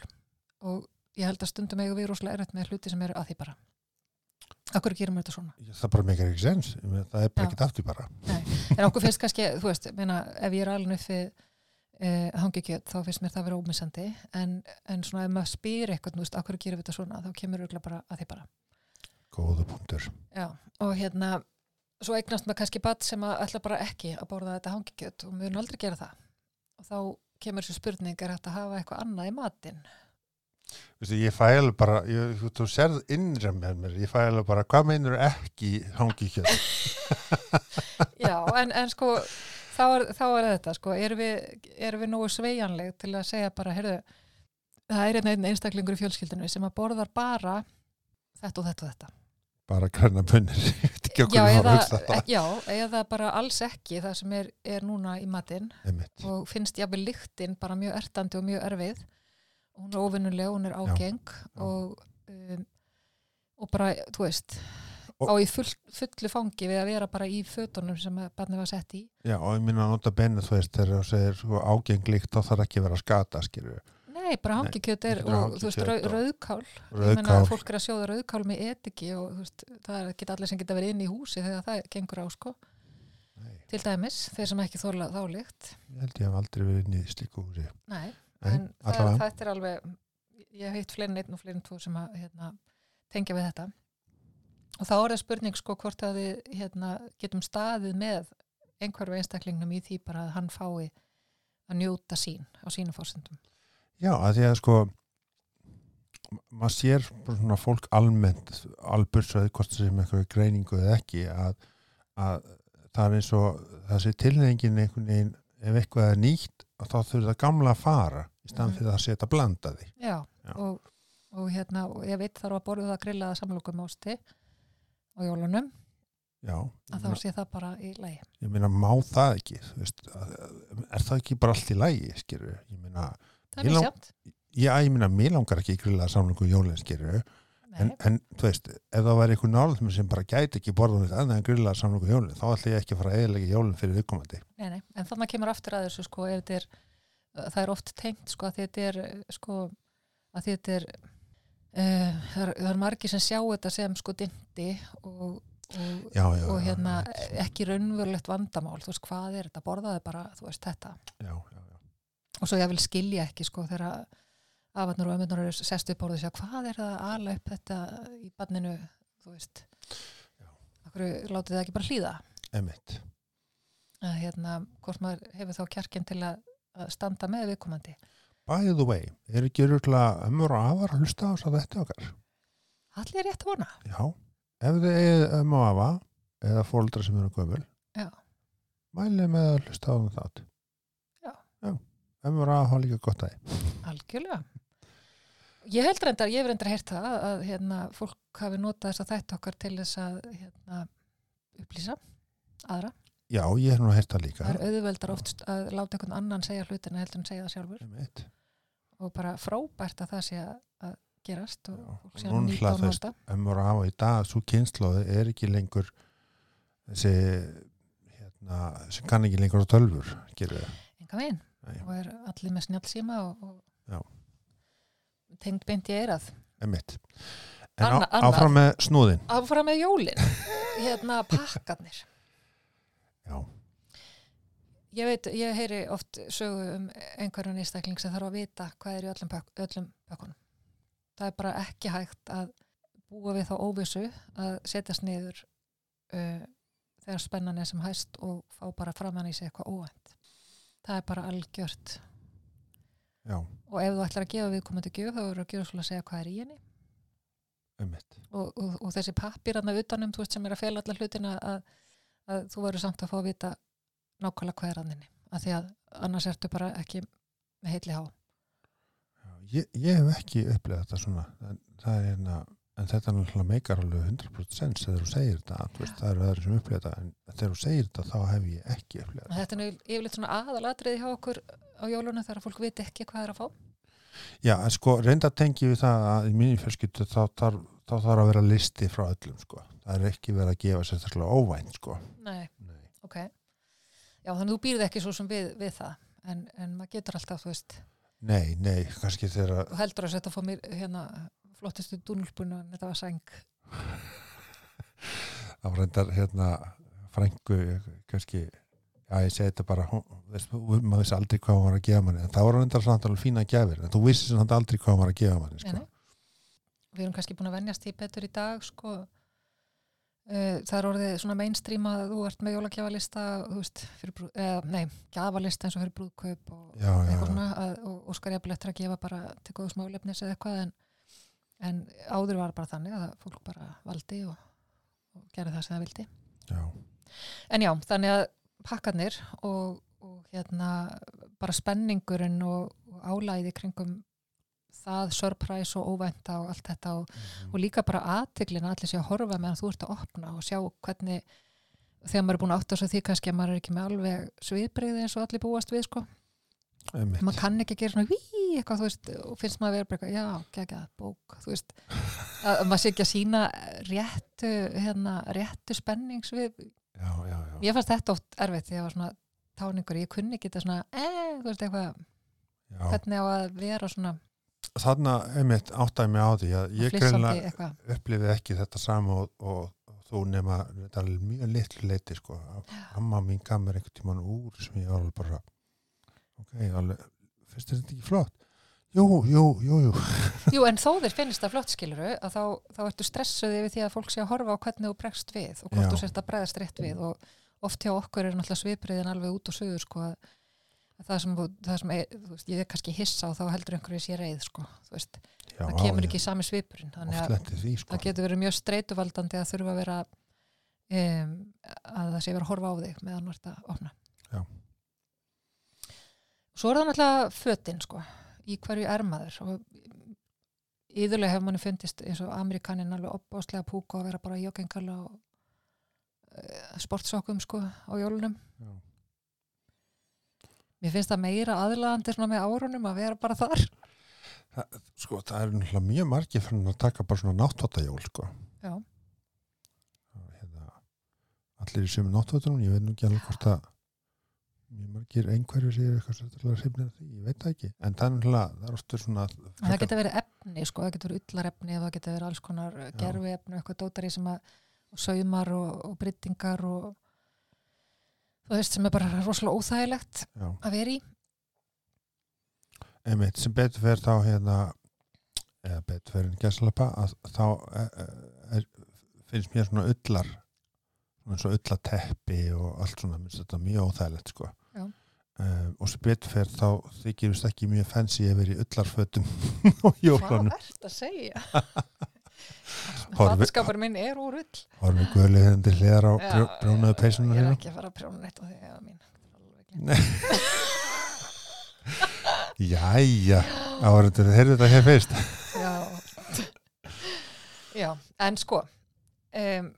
Og ég held að stundum eigu við rosalega erfitt með hluti sem eru að því bara. Akkur gerum við þetta svona? það bara meikar ekki sens. Það er bara ekki aftur bara. En okkur finnst kannski, þú veist, meina, ef ég er alveg upp við uh, hangikjöt þá finnst mér það vera ómissandi. En, en svona ef maður spyr eitthvað, þú veist, akkur gerum við þetta svona þá kemur auðvitað bara að því bara. Góða punktur. Já, og hérna svo eignast maður kannski bat sem að ætla bara ekki að borða þetta hangikjöt og mjög aldrei gera það og þá kemur þessu spurning er hægt að hafa eitthvað annað í matinn Vistu, ég fæ alveg bara, ég, þú, þú serð innra með mér, ég fæ alveg bara hvað meinur ekki hangi kjöld Já, en, en sko þá er, þá er þetta, sko, erum við, erum við nógu sveigjanleg til að segja bara, heyrðu, það er einn einstaklingur í fjölskyldinu sem að borðar bara þetta og þetta og þetta. Bara græna bunnir ég veit ekki okkur Já, það já, eða bara alls ekki það sem er, er núna í matinn og finnst jafnvel lyktin bara mjög ertandi og mjög erfið. Hún er óvinnuleg, hún er ágeng já. og, um, og bara, þú veist, Og- á í full, fullu fangi við að vera bara í fötunum sem barnið var sett í. Já, og ég minna að nota benni þú veist þegar þú segir ágenglíkt þá þarf ekki vera að skata skilur Nei, bara hangikjöt er, og þú veist, hangikjöt rau, og- rauðkál. Ég meina, rauðkál, fólk er að sjóða rauðkál með etiki og þú veist, það er ekki allir sem geta verið inn í húsi þegar það gengur á, sko. Nei, Til dæmis, þeir sem ekki þóla þá lykt. ég held ég hef aldrei verið inn í slíku húsi Nei, Nei, en það, þetta er alveg, ég hef heitt fleiri en einn og fleiri en tvo sem að hérna, tengja við þetta. Og þá er það spurning, sko, hvort að við hérna, getum staðið með einhverju einstaklingnum í því bara að hann fái að njóta sín á sínum fórsendum. Já, að því að sko maður sér svona fólk almennt albursöð, hvort sem eitthvað greiningu eða ekki að, að það er eins og þessi tilnefingin einhvern veginn, ef eitthvað er nýtt þá þurfi það gamla að fara í staðan Mhm. fyrir að setja blanda því Já, Já. Og, og hérna, og ég veit þarf að borða það grillaða samlokum ásti á jólunum, Já, að þá sé það bara í lægi. ég meina má það ekki veist, er það ekki bara allt í lægi skilur, ég meina Það er sjátt. já, ég meina, mér langar ekki í grillaða samlingu jólinn skilur, en, en þú veist, ef það væri eitthvað nálaðum sem bara gæti ekki borða þetta en grillaða samlingu jólinn, þá ætla ég ekki að fara að eðilega jólinn fyrir viðkomandi. Nei, nei, en þannig kemur aftur að þessu sko, ef þetta er, það er oft tengt sko, að þetta er sko, að þetta er uh, það, er það er margir sem sjá þetta sem sko dindi og, og, já, já, og hérna já, ekki raunverulegt vandamál, þú veist hvað er þetta, borðaði bara, þú veist þetta. Já, já, já. Og svo ég vil skilja ekki sko þegar afarnir og ömurnar eru sest upp orðið og segja hvað er það að ala upp þetta í banninu, þú veist. Okkur látið það ekki bara hlýða? Einmitt. að hérna, hvort maður hefur þá kjarkinn til að, standa með viðkomandi. By the way, er ekki öruglega ömmur og afar að hlusta á þess að þetta okkar? allir er rétt að vona. Já, ef þið eigið ömmu og afa eða fóldra sem eru gömul mælið með að hlusta á það. Já. Já, ömmur og afa hafa líka gott að því. Algjörlega. Ég held reyndar, ég hef reyndar heyrt það að, að hérna, fólk hafi notað þess að þætt okkar til þess að hérna, upplýsa aðra. Já, ég hef nú heyrt það líka. Það er auðveldar oft að láta einhvern annan segja hlutina heldur en segja það sjálfur. Og bara frábært að það sé að að gerast og fólk sé og að nýta og þú veist, nota. Ömmur og afa í dag, svo kynnslóði er ekki lengur þessi hérna, sem kann ekki lengur á tölfur það enga veginn Nei. og er allir með snjálsíma og, og tengd beint í eirað Einmitt. En Anna- á, áfram með snúðin áfram með jólin. Hérna pakkarnir. Já, ég veit, ég heyri oft sögu um einhverjan einstakling sem þarf að vita hvað er í öllum, pök, öllum pökkunum það er bara ekki hægt að búa við þá óvissu að setjast niður uh, þegar spennan er sem hæst og fá bara framann í sig eitthvað óvænt það er bara algjört. Já, og ef þú ætlar að gefa viðkomandi gjöf þá verður að gera svolítið að segja hvað er í henni. Og, og, og þessi pappir aðna utanum, þú veist, sem er að fela alla hlutina að, að þú verður samt að fá að vita nákvæmlega hvað er aðninni að því að annars ertu bara ekki með heitli há. Já, ég, ég hef ekki upplegað þetta svona. En, það er hérna en þetta er náttúrulega meikar alveg 100% sens þegar þú segir þetta, veist, það eru aðri sem upplega þetta en þegar þú segir þetta þá hef ég ekki upplegað þetta. Þetta er yfirleitt svona aðalatriði hjá okkur á jólunum þegar fólk veit ekki hvað er að fá. Já, en sko, reynda tengi við það að í mínu fjölskyldu þá þarf að vera listi frá öllum, sko. Það er ekki verið að gefa sérstaklega óvænt, sko. Nei, Nei. ok. Já, þannig að þú býrð ekki svo sem við, við það en, en maður getur alltaf, þú veist. Nei, nei, kannski þegar þú heldur að að fá mér hérna flottistu dúnulbunu en þetta var sæng það var reyndar hérna frængu kannski já ég segi þetta bara hún, veist, maður vissi aldrei hvað hún var að gefa manni en það var reyndar samt alveg fína gefir en þú vissi samt aldrei hvað hún var að gefa manni sko. Nei. Við erum kannski búin að venjast í betur í dag sko Uh, það er orðið svona mainstream að þú ert með jólagjafalista eða, nei, gjafalista eins og fyrir brúðkaup og já, eitthvað já, svona að, og, og skar ég eftir að gefa bara til góðu smálefnis eða eitthvað en, en áður var bara þannig að fólk bara valdi og, og gerði það sem það vildi. Já, en já, þannig að pakkarnir og, og hérna bara spenningurinn og, og álæði kringum það surprise og óvænta og allt þetta og, og líka bara aðtiklina allir sé að horfa meðan þú ert að opna og sjá hvernig þegar maður er búin að átta svo því kannski að maður er ekki með alveg sviðbreyði eins og allir búast við sko. Maður kann ekki að gera svona ví eitthvað þú veist og finnst maður að vera bara eitthvað já, gegja, bók, þú veist að, að maður sé ekki að sína réttu hérna, réttu spenningsvið já, já, já. ég fannst þetta oft erfitt að ég var svona táningur, ég kunni ekki þetta svona eh, þú veist eitthvað, já. hvernig á að vera svona þarna einmitt áttaði mig á því að ég greinlega upplifið ekki þetta sama og, og, og þú nema þetta er mjög litlu leiti sko. amma mín gaf mér einhvern tíman úr sem ég var bara ok, alveg, finnst þér þetta ekki flott? Jú, jú, jú, jú. Jú, en þó þeir finnst það flott skiluru að þá, þá ertu stressuð yfir því að fólk sé að horfa á hvernig þú bregst við og hvort þú sért að bregðast rétt við og oft hjá okkur er náttúrulega svipriðin alveg út og suður sko að að það sem, það sem er, veist, ég er kannski hissa og þá heldur einhverju sé reið sko, veist, já, það kemur já, ekki í sami svipurinn þannig að því sko. það getur verið mjög streituvaldandi að þurfa að vera um, að það sé verið að horfa á þig meðan þú ert að opna. Já. Svo er það náttúrulega fötin sko, í hverju er maður og yðurlega hefur manni fundist eins og Amerikanin alveg opbáslega púk og að vera bara í joggingkalla og uh, sportsokkum sko á jólunum Já. Mér finnst það meira aðlaðandi svona með árunum að vera bara þar sko, það er náttúrulega mjög margir fyrir að taka bara svona náttvattajól sko. Já, hérna, allir í sömu náttvatunum ég veit nú ekki alveg hvort að mjög margir einhverju séu eitthvað svolítið hrifnir því, ég veit það ekki. En er náttúrulega, það er ofta svona En það getur verið efni, sko, það getur verið ullarefni það getur verið alls konar gerfi efni eitthvað dótari sem að saumar og, og bryttingar og þú veist sem er bara rosalega óþægilegt já, að vera í. Einmitt, sem betur fer þá hérna eða betur fer en gæslapa að þá er, er, finnst mér svona ullar eins og ullateppi og allt svona, minnst þetta mjög óþægilegt sko Um, og sem betur fer þá þykir vist ekki mjög fancy að vera í ullarfötum og jólunum. ert að segja? Fatskapur minn er úr ull. Horfum guðlega henni til hliðar á Já, brjó, brjónaðu peysunum Ég er hérna ekki að fara að prjóna neitt á því eða mín. Jæja, áhverjandur, heyrðu þetta hér fyrst. Já. Já, en sko um,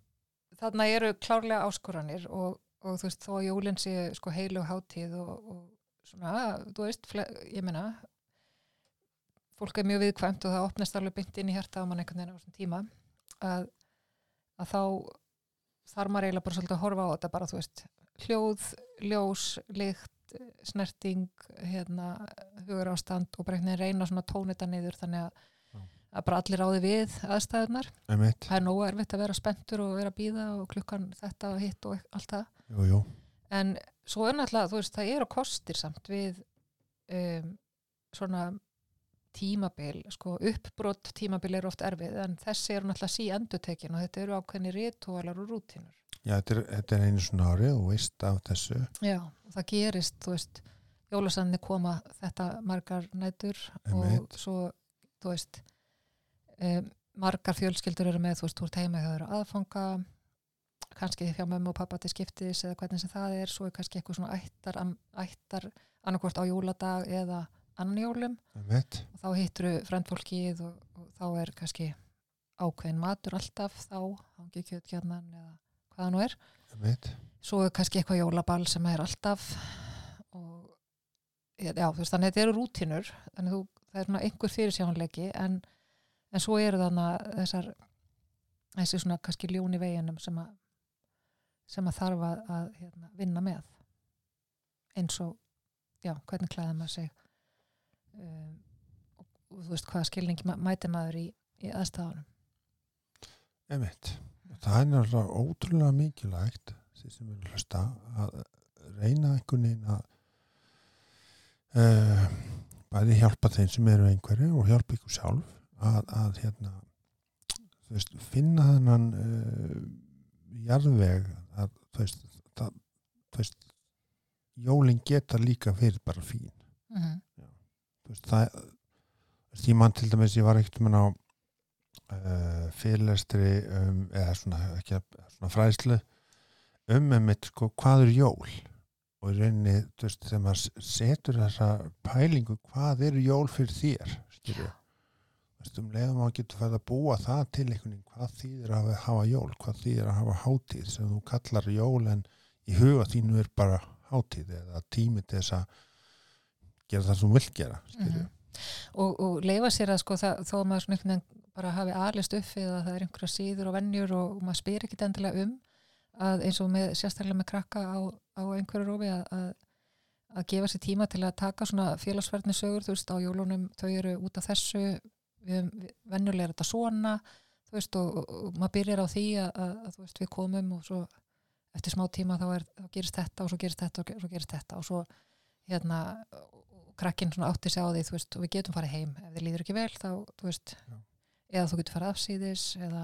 þarna eru klárlega áskoranir og, og þú veist þó að jólinn sé sko heilu hátíð og, og svona, þú veist, ég meina fólk er mjög viðkvæmt og það opnast alveg bynt inn í hjarta á mann einhvern veginn á þessum tíma að, að þá þarf maður eiginlega bara svolítið að horfa á þetta bara, þú veist, hljóð, ljós, lykt, snerting, hérna, hugur ástand og bara einhvern veginn reyna svona þetta niður þannig að. Að bara allir ráði við aðstæðunar. Það er nógu erfitt að vera spenntur og vera að býða og klukkan þetta og hitt og allt það. jú, jú En svo er náttúrulega, þú veist, það eru kostir samt við um, svona tímabil, sko, uppbrott tímabil eru oft erfið, en þessi eru náttúrulega sí endutekin og þetta eru ákveðni ritualar og rútínur. Já, þetta er, þetta er einu svona ári og veist af þessu Já, það gerist, þú veist, jólasannir koma þetta margar nætur Einmitt. og svo, þú veist, um, margar fjölskyldur eru með, þú veist, þú ert heima hjá þeirra aðfanga kannski hjá mömmu og pappa til skiptis eða hvernig sem það er svo er kannski eitthvað svona ættar, ættar annarkvort á jóladag eða annan jólum. Einmitt, og þá hittur frendfólkið og, og þá er kannski ákveðin matur alltaf þá, hangi kjötkjarnan eða hvað það nú er. Einmitt. Svo er kannski eitthvað jólaball sem er alltaf og já, þú veist, þannig að þetta eru rútinur þannig að þú, það er svona einhver fyrirsjánleiki en, en svo eru þannig að þessar þessi svona kannski ljón í veginum sem að sem að þarf að, að hérna, vinna með. Eins og já, hvernig klæða maður sig? Um, og, og þú veist hvaða skilningi mæti maður í, í aðstæðanum Einmitt. Það er náttúrulega ótrúlega mikilvægt því sem við hlusta að reyna einhvern veginn að uh, bæði hjálpa þeim sem eru einhverju og hjálpa ykkur sjálf að, að hérna, veist, finna þennan uh, jarðveg að þú veist, það, þú veist jólin geta líka fyrir bara fín. Mm -hmm. þú veist, það því mann til dæmis, ég var ekkert með á uh, fyrirlestri um, eða svona, ekki, svona fræðslu um með mitt sko, hvað er jól? Og í rauninni, þú veist, þegar maður setur þessa pælingu, hvað er jól fyrir þér, skilju þú veist, um leiðum að getur fæða að búa það til einhvern veginn, hvað þýðir að hafa jól? Hvað þýðir að hafa hátíð? Sem þú kallar jól en í huga þínu er bara hátíð eða tími til þess að gera það sem þú vilt gera, skilju Mhm. og, og leifa sér að sko það, þó að maður svona einhvern veginn bara hafi alist upp að það er einhverja síður og vennjur og maður spyr ekkit endilega um að eins og með, sérstaklega með krakka á, á einhverju rófi að, að, að gefa sér tíma til að taka svona félagsverðni sögur, þú veist, á jólunum þau eru út af þessu við, við, venjulega er þetta svona þú veist, og, og, og maður byrjar á því að, að, þú veist, við komum og svo eftir smá tíma þá, er, þá gerist þetta og svo gerist þetta og svo gerist þetta og svo hérna krakkinn svona átti sig á því þú veist, og við getum farið heim ef þið líður ekki vel þá, þú veist Já. eða þú getur farið afsýðis eða,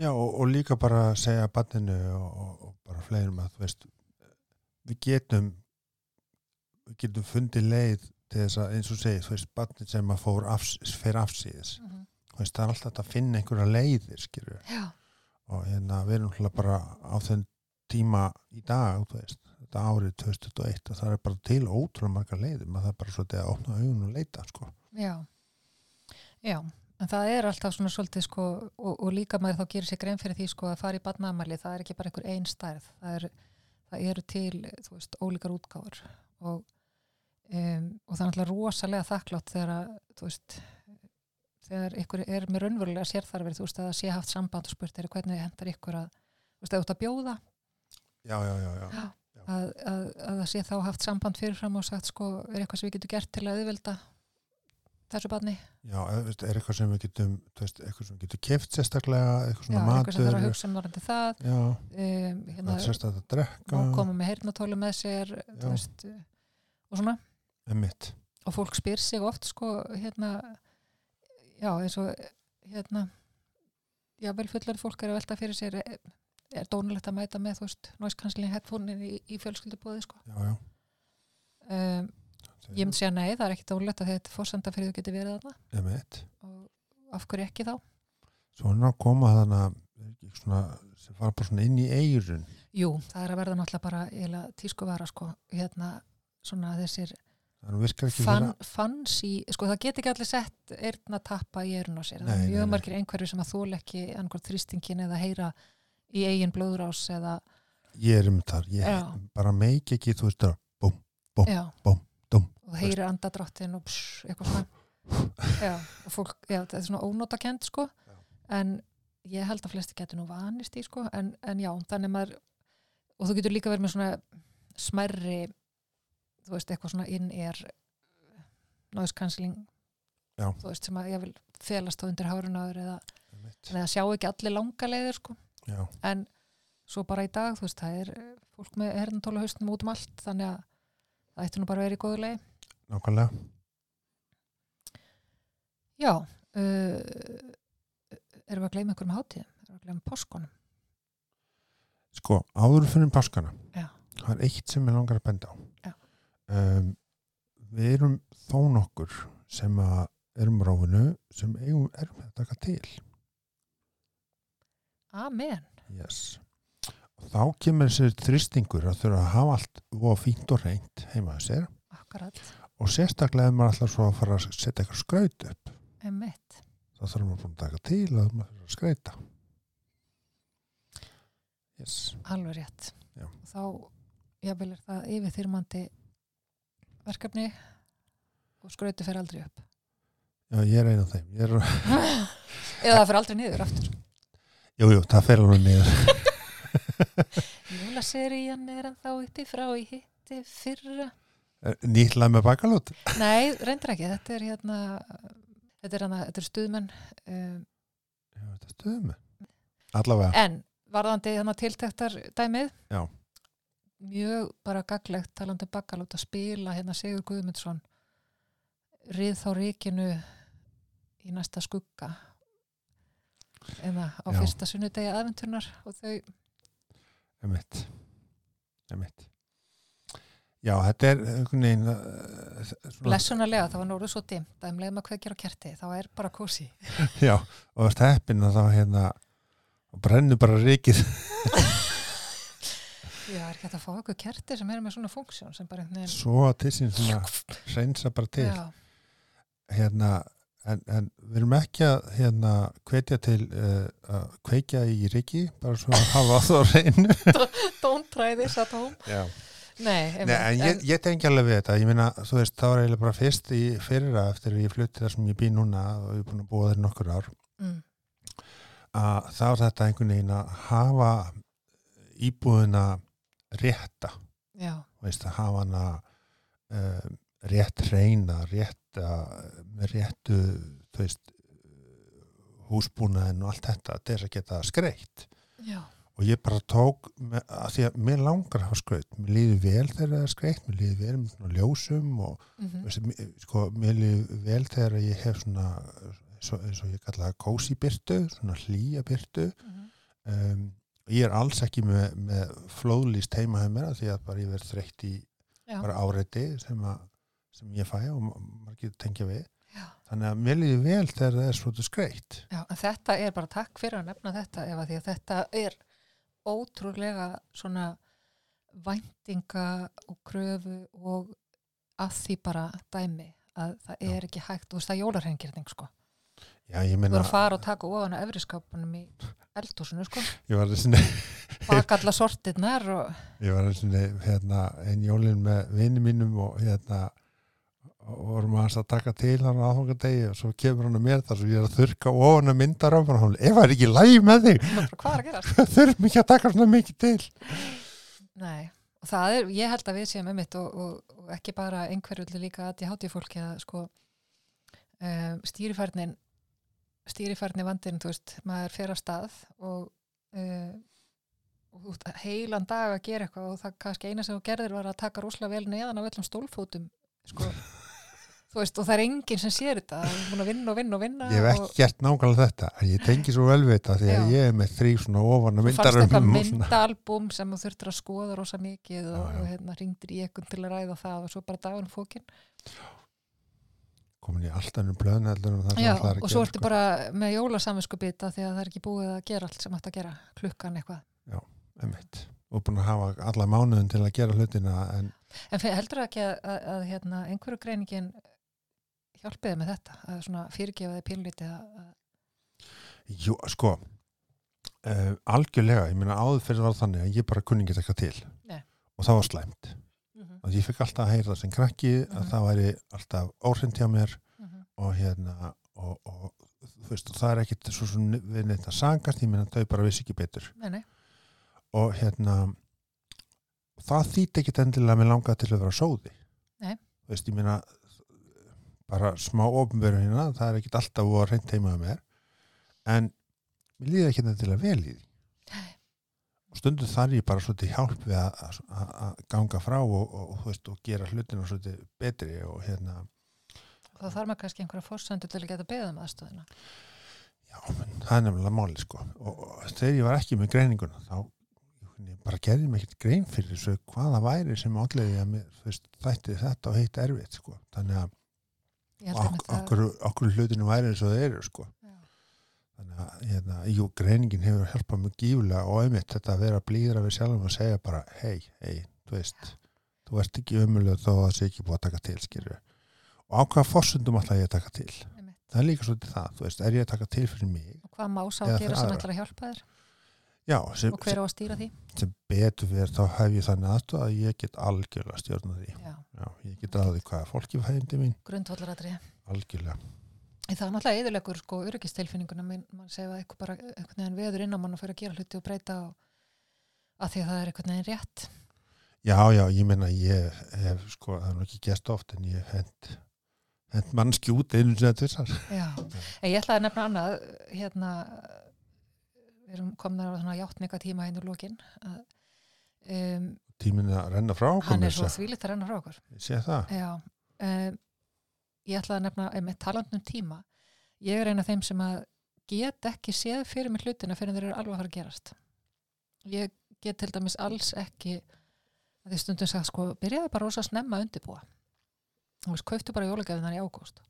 Já, og, og líka bara segja banninu og bara fleirum að þú veist, við getum við getum fundið leið til þess að eins og segið, þú veist, bannin sem að fór afs, fer afsýðis, þú veist, það er alltaf að finna einhverja leiðir, skilur já, og hérna, við erum hljóða bara á þenn tíma í dag, þú veist þetta árið 2021, að það er bara til ótrúlega margar leiðir, maður það er bara svolítið að opna augun og leita, sko. já. Já, en það er alltaf svona svolítið sko, og, og líka maður þá gerir sér grein fyrir því sko að fara í badnaðamæli það er ekki bara einhver ein stærð. Það, er, það eru til, þú veist, ólíkar útgáfur. Og um, og það er alltaf rosalega þakklátt þegar að, þú veist þegar ykkur er með raunverulega sérþarfir þú veist að það sé haft samband og spurt er hvernig hendar ykkur að, þú veist, að þú ert að bjóða. Já, já, já, já. Já. að, að, að það sé þá haft samband fyrirfram og sagt sko, er eitthvað sem við getum gert til að auðvelda þessu barni? Já, veist, er eitthvað sem við getum, veist, eitthvað sem við getum keft sérstaklega, eitthvað Já, svona er eitthvað sem þarf að matur, hugsa um varandi það. Já, um, hérna, sérstaklega að drekka, má koma með heyrnatólu með sér Já. veist, og svona emitt, og fólk spyr sig oft sko, hérna já, eins og hérna já, vel fullari fólk er að velta fyrir sér er, er dónulegt að mæta með, þú veist noise cancelling headphone í, í fjölskyldubóði sko. já, já. um, ég myndi segja nei, það er ekki dónulegt að þetta fórsenda fyrir þú geti verið þarna Emitt. og af hverju ekki þá? Svo að koma þannig að svona, sem fara bara svona inn í eirun. Jú, það er að verða náttúrulega bara eiginlega tískuvara sko, hérna svona þessir Það virkar ekki fan, vera, fancy, sko það get ekki allir sett eirna tappa í eirun á sér. Það er mjög margir einhverju sem að þól ekki annarkvært þrýstingin eða heyra í eigin blóðrás eða, ég er um þar, ég bara meik ekki, þú veist, það, Búm, já. búm, dúm. og heyrir andadráttin og pss, eitthvað svona. Já, og fólk, já, þetta er svona ónótakend sko, Já. en ég held að flesti getur nú vanist í sko, en, en já, þannig maður og þú getur líka verið með svona smærri þú veist, eitthvað svona inn er noise cancelling Já. þú veist, sem að ég vil felast þá undir hárunáður eða, eða sjá ekki allir langa leiðir sko, Já, en svo bara í dag, þú veist, það er eh, fólk með hernatóla haustum út um allt, þannig að það ætti nú bara að vera í góðu leið nákvæmlega. Já, uh, erum við að gleyma einhverjum hátíðum? Erum við að gleyma páskonum? Sko, áður fyrir páskana, Já. það er eitt sem ég langar að benda á. Já. Um, við erum þó nokkur sem að erum á ráfinu sem eigum erum að taka til. Amen. yes. og þá kemur þessi þristingur að þurfa að hafa allt og fínt og reynt heima að sér Akkurat. og sérstaklega ef maður alltaf svo að fara að setja eitthvað skraut upp Emitt. þá þarf maður að taka til að maður þarf að skreita yes. Alveg rétt. Já. Þá, jáfnvel er það yfirþyrmandi verkefni og skrauti fer aldrei upp. já, ég er einn af þeim er, Eða það fer aldrei niður aftur. jú, jú, það fer alveg niður Jólaserían er en þá uppi frá í hitti fyrra. nýtt lag með bakalút Nei, reyndir ekki. Þetta er hérna, þetta er, hana, þetta er stuðmenn. Um, já, þetta stuðum við allavega, en varðandi hérna tiltektar dæmið. Já. Mjög bara gaglegt talandi um bakalút að spila hérna Sigur Guðmundsson rið þá ríkinu í næsta skugga eða á Já. fyrsta sunnudegi aðventurnar og þau emitt emitt já, þetta er veginn uh, svona- blessunarlega, það var nóruð svo dimmt að um leiðum að kveikja á kerti, þá er bara kósi já, og það er heppin að þá hérna og brennur bara ríkið Já, er ekki hægt að fá okkur kerti sem er með svona funksjón sem bara einhvern veginn svo að til sín svona reynsa bara til. Já, hérna, en, en við erum ekki að hérna hvetja til uh, að kveikja í ríki bara svo að hafa það á reynu don't try this at home. Já. Nei, Nei, en ég, ég tengi alveg við þetta, ég meina, þú veist, þá er eiginlega bara fyrst í fyrra eftir að ég flutti þar sem ég bý núna og ég er búin að búa þeir nokkur ár, mm, að þá er þetta einhvern veginn að hafa íbúðina rétta, veist, að hafa hana um, rétt reyna, rétta, með réttu, veist, húsbúnaðin og allt þetta, til þess að geta skreitt. já, og ég bara tók að því að mér langar að hafa skraut mér líður vel þegar það er skreitt mér líður vel með svona ljósum og mhm, Veistu, mér- sko, mér líður vel þegar ég hef svona eins og, ég kalla það kósi byrtu svona hlýja byrtu mhm. um, ég er alls ekki með, með flóðlýst heima hefur mér af því að bara ég verð þreytt í Já. bara áreiti sem, að, sem ég fæ og ma- maður getur tengja við Já. þannig að mér líður vel þegar það er svona skreitt Já, þetta er bara takk fyrir að nefna þetta ef að því að þetta er ótrúlega svona væntinga og kröfu og að því bara dæmi að það er ekki hægt, þú veist það er jólarhengirning sko. Já ég Þú meina verður að fara og taka ofan að efriskápunum í eldhúsinu sko, ég var þessi baka alla sortirnar og Ég var og hérna, einn jólinn með vini mínum og hérna og vorum aðeins að taka til hann aðfangadegi og svo kemur hann að mér þar svo ég er að þurka ofan að mynda röfum og hann ef það er ekki lægi með þig er þurfum ekki að taka svona mikið til. Nei, og það er, ég held að við séum um mitt og, og, og ekki bara einhverjulli líka að ég háti fólki að sko um, stýrifærnin stýrifærni vandinn, þú veist, maður fer að stað og, um, og heilan dag að gera eitthvað og það kannski eina sem þú gerðir var að taka rosalega vel neðan af öllum stólfótum sko, þú veist, og það er enginn sem sér þetta, það er búin að vinna og vinna og vinna Ég hef ekki gert nákvæmlega þetta en ég tengi svo vel við þetta því að Já. ég er með þrý svona ofan að og mynda og svona. myndaalbum sem þú þurftir að skoða rosa mikið og, og hérna ringdir í ekkun til að ræða það og svo bara dagun fókin komin í alltaf það sem Já, og svo ertu sko. bara með jólasamvinsku bita því að það er ekki búið að gera allt sem ætti að gera klukkan eitthvað. Einmitt. og búin að hafa alla mánuðin til að gera hlutina en En heldur ekki að, að, að hérna, einhverju greiningin hjálpiði með þetta, að svona fyrirgefa þið pínlítið að, jú, sko uh, algjörlega, ég meina áður fyrir var þannig að ég bara kunni ekki eitthvað til Nei. og það var slæmt að ég fikk alltaf að heyra það sem krakki að Mhm. það væri alltaf óhrind hjá mér Mhm. og hérna og, og þú veist, og það er ekkit svo sem við neitt að sagast, ég meina þau bara vissi ekki betur Nei, nei, og hérna það þýtti ekkit endilega að mér langaði til að vera sóði Nei. þú veist, ég meina bara smá ofnveru hérna það er ekkit alltaf að reynd heima með mér en mér líði ekkit endilega vel í því og stundum þar ég bara svolítið hjálp við að, ganga frá og, og, og, veist, og gera hlutinu svolítið betri og hérna þá þarf maður kannski einhverja fórsöndu til að geta beðið um aðstöðuna. Já, menn, það er nefnilega máli sko og, og þegar ég var ekki með greininguna þá bara gerði mig ekkert grein fyrir þessu hvaða væri sem allega að mér þætti þetta og heitt erfitt sko þannig að okkur, okkur hlutinu væri eins og það eru sko. Þannig að hérna, jú, greiningin hefur hjálpað mjög gífulega og einmitt þetta að vera blíðra við sjálfum og segja bara hei, hei, þú veist þú ert ekki ömulega þó að það sé ekki búið að taka til skilju og á hvaða forsundum ætla ég að taka til? Einmitt. það er líka svolítið það, þú veist, er ég að taka til fyrir mig? Og hvað má sá gera sem ætlar að hjálpa þér? Já, sem, og hver á að stýra því? sem betur fyrir þá hef ég þannig aðstöð að ég get algjörlega stjórna því. Já, já, ég get aðeins hvað fólki fændi mín. Grundvallaratri algjörlega, það er náttúrulega eðilegur sko öryggistilfinninguna mann segja að eitthvað bara einhvern veginn veður inn á mann og fyrir að gera hluti og breyta og að því að það er einhvern veginn rétt. Já, já, ég menna ég hef, sko, það er nú ekki gæst oft en ég hend, hend mannski út einu sinni að tvissar já, en ég ætlaði að nefna annað hérna við erum komin á svona hjáttninga tíma henni úr lokin að um, tíminn að renna frá okkur hann er svo þvílitt að renna frá okkur. Ég sé það, Já, um, ég ætla að nefna með talandnum tíma. Ég er eina af þeim sem að get ekki séð fyrir mig hlutina fyrir þeir eru alveg að fara að gerast. Ég get til dæmis alls ekki að því stundum sagt sko, byrjaði bara rosa snemma að undirbúa. Þú veist, kauftu bara jólagjöfinar í ágúst.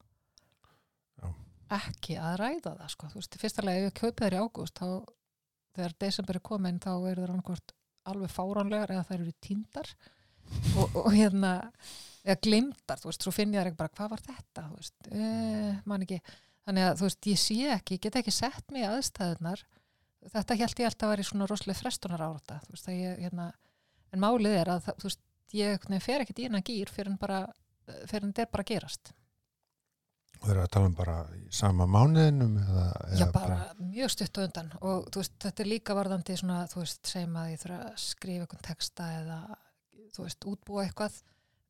Ekki að ræða það sko. Þú veist, fyrsta lega ef ég kaupið þær í ágúst þá þegar desember er komin þá eru það alveg fáránlegar eða þær eru tíndar og, og hérna eða glimtar, þú veist, svo finn ég það ekki bara hvað var þetta, þú veist, uh, man ekki. Þannig að, þú veist, ég sé ekki ég get ekki sett mig aðstæðunar þetta held ég alltaf að vera í svona rosalega frestunar að ég, hérna en málið er að, það- veist, ég nei, fer ekkert í hennar gýr fyrir en bara fyrir en þetta er bara gerast. Og þeir eru að tala um bara sama mánuðinum eða, Já, eða bara mjög stutt á undan. Og veist, þetta er líka varðandi svona, þú veist, segjum að ég þurfa að skrifa einhvern texta eða, þú veist, útbúa eitthvað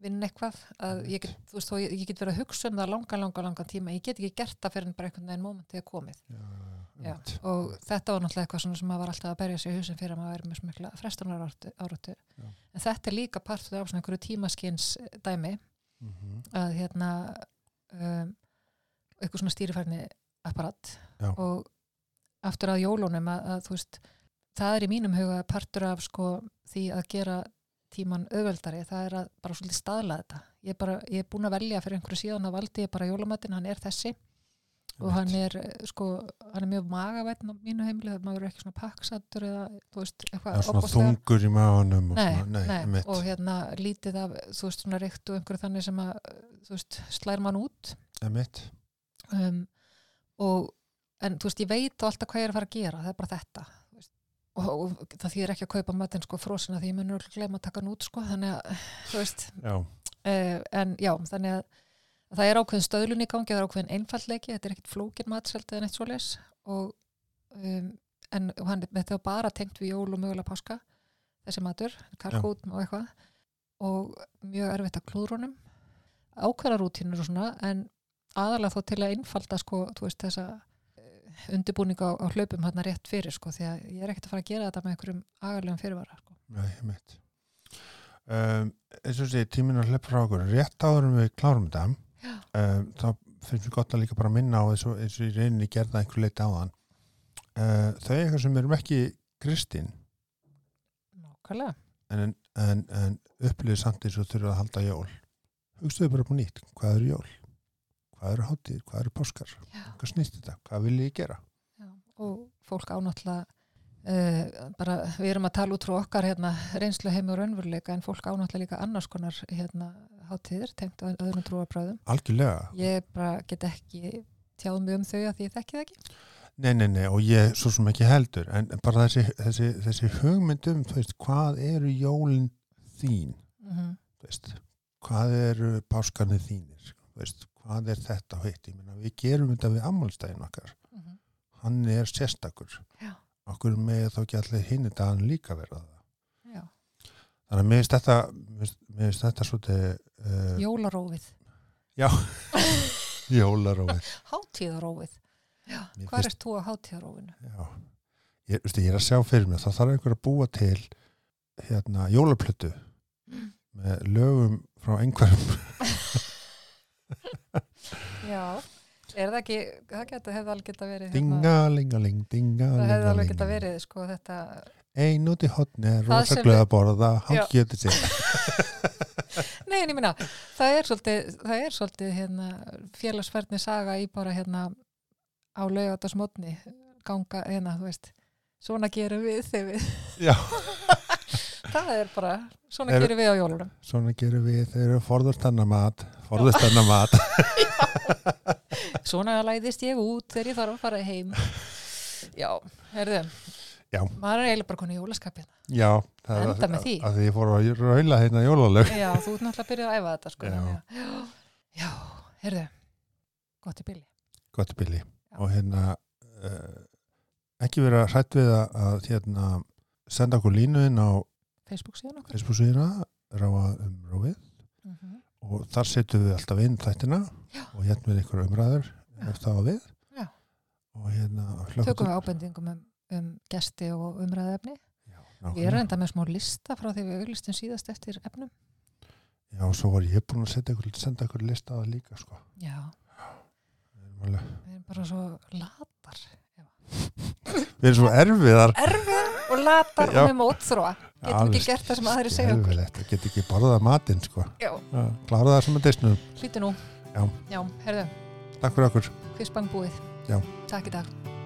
vinna eitthvað, að ég get, þú veist, þó ég, ég get verið að hugsa um það langan, langan, langan tíma ég get ekki gert það fyrir bara einhvern veginn momentið er komið. já, já, og þetta var náttúrulega eitthvað sem maður var alltaf að berja sig í húsin fyrir að maður verið með svo mikla frestunar áratu. En þetta er líka partur af svona einhverju tímaskins dæmi Mhm. að hérna um, eitthvað svona stýrifærni apparat Já. og aftur að jólunum að, að þú veist, það er í mínum huga partur af sko því að gera tíman auðveldari, það er að bara svolítið staðla þetta. Ég er bara, ég er búin að velja fyrir einhverju síðan að valdi ég bara jólamatinn, hann er þessi og hann er eh, sko, hann er mjög magavætn á mínu heimli, það maður er ekki svona pakksatur eða þú veist, eitthvað svona ofboðslega- þungur í maðunum og Nei, svona, nei, nei, og hérna lítið af, þú veist, svona reykt og einhverju þannig sem að, þú veist, slær mann út einmitt. um, og en þú veist, ég veit alltaf hvað ég er að fara að gera það er bara þetta. Og, það þýðir ekki að kaupa matinn sko frósina því ég munur örugglega gleyma að taka hann út sko þannig að, þú veist. Já, uh, en já, þannig að það er ákveðin stöðlun í gangi, það er ákveðin einfallleiki þetta er ekkit flókin matselt eða neitt svoleiðis. Og um, en hann, þetta var bara tengt við jól og mögulega páska þessi matur, kalkút og eitthvað. Og mjög erfitt að klúðrunum ákveðna rútínur og svona en aðalega þó til að einfalda sko, þú veist þessa undirbúning á, á hlaupum hérna rétt fyrir sko, því að ég er ekkert að fara að gera þetta með einhverjum agalegum fyrirvara sko. nei, einmitt. Um, eins og sé, tíminn að hleypa frá okkur. Rétt áður en við klárum þetta, um, þá finnst mér gott að líka bara minna á eins og, eins og í reyninni gerða einhver leiti á þann. Uh, þau eitthvað sem erum ekki kristin, Nákvæmlega. en, en, en upplýðið samt eins og þurfa að halda jól. Hugstuðu bara på nýtt, hvað eru jól? Hvað eru hátíðir? Hvað eru páskar? Já. Hvað snýst þetta? Hvað vil ég gera? Já, og fólk ánáttúrulega uh, bara við erum að tala út frá okkar hérna, reynslu heimi og raunveruleika en fólk ánáttúrulega líka annars konar hérna, hátíðir tengt að öðrum trúarbröðum Algjörlega. ég bara get ekki tjáð mig um þau að því ég þekki það ekki Nei, nei, nei, og ég svo sem ekki heldur, en bara þessi, þessi, þessi hugmyndum, þú veist, hvað eru jólin þín, mm -hmm. þú veist, hvað eru páskarnir þínir, veist, hvað er þetta hitt, ég meina, við gerum þetta við ammálstæðin okkar, hann er sérstakur, Já. okkur með þá ekki allir hinn þetta hann líka verða það. Já. Þannig að mér finnst þetta, mér finnst- þetta svolítið uh, Jólarófið, jólarófið. hátíðarófið. Já, hvað er þú á hátíðarófinu? Já, ég, veistu, ég er að sjá fyrir mér, þá þarf einhver að búa til hérna jólaplötu með lögum frá einhverjum Já, er það ekki það geta, hefði alveg geta verið hérna, dingalingaling, það hefði alveg geta dingalingaling verið sko þetta ein út í hotni rosa sem glöð að borða hann getur sér Nei, en ég minna, það er svolítið, það er svolítið hérna, félagsverðni saga í bara hérna á laugatasmotni ganga hérna, þú veist svona gerum við þegar við Já. það er bara, svona Er- gerum við á jólunum. Svona gerum við, þeir eru forðust hennar mat forðust hennar mat. Svona læðist ég út þegar ég þarf að fara heim. Já, herðu Já. maður er eiginlega bara konu í jólaskapið já, það Enda með því. að því ég fór að raula hérna jólalög. Já, þú ert náttúrulega að byrja að æfa þetta sko, Já. að- já, já, herðu gott í bylli gott bili. Og hérna uh, ekki vera hrætt við að, að hérna, senda okkur línu inn á Facebook síðan okkur Facebook síðuna ráða um rófið mm -hmm. og þar setjum við alltaf inn þættina Já. og hérna við ykkur umræður ef það við. Já. og hérna tökum við ábendingum um, um gesti og umræðefni Já, við erum enda með smá lista frá því við auglistum síðast eftir efnum. Já, og svo var ég búin að ykkur, senda ykkur lista að líka sko. já, Við erum við bara svo latar Við erum svo erfiðar. Erfiðar og latar og með mótþróa getum ekki gert það sem aðri segja okkur. Skelfilegt, það get ekki borðað matinn sko. Klára það sem að deysnum hlýtu nú. Já. já, herðu, Takk fyrir okkur. Kvistbang búið? Já. takk í dag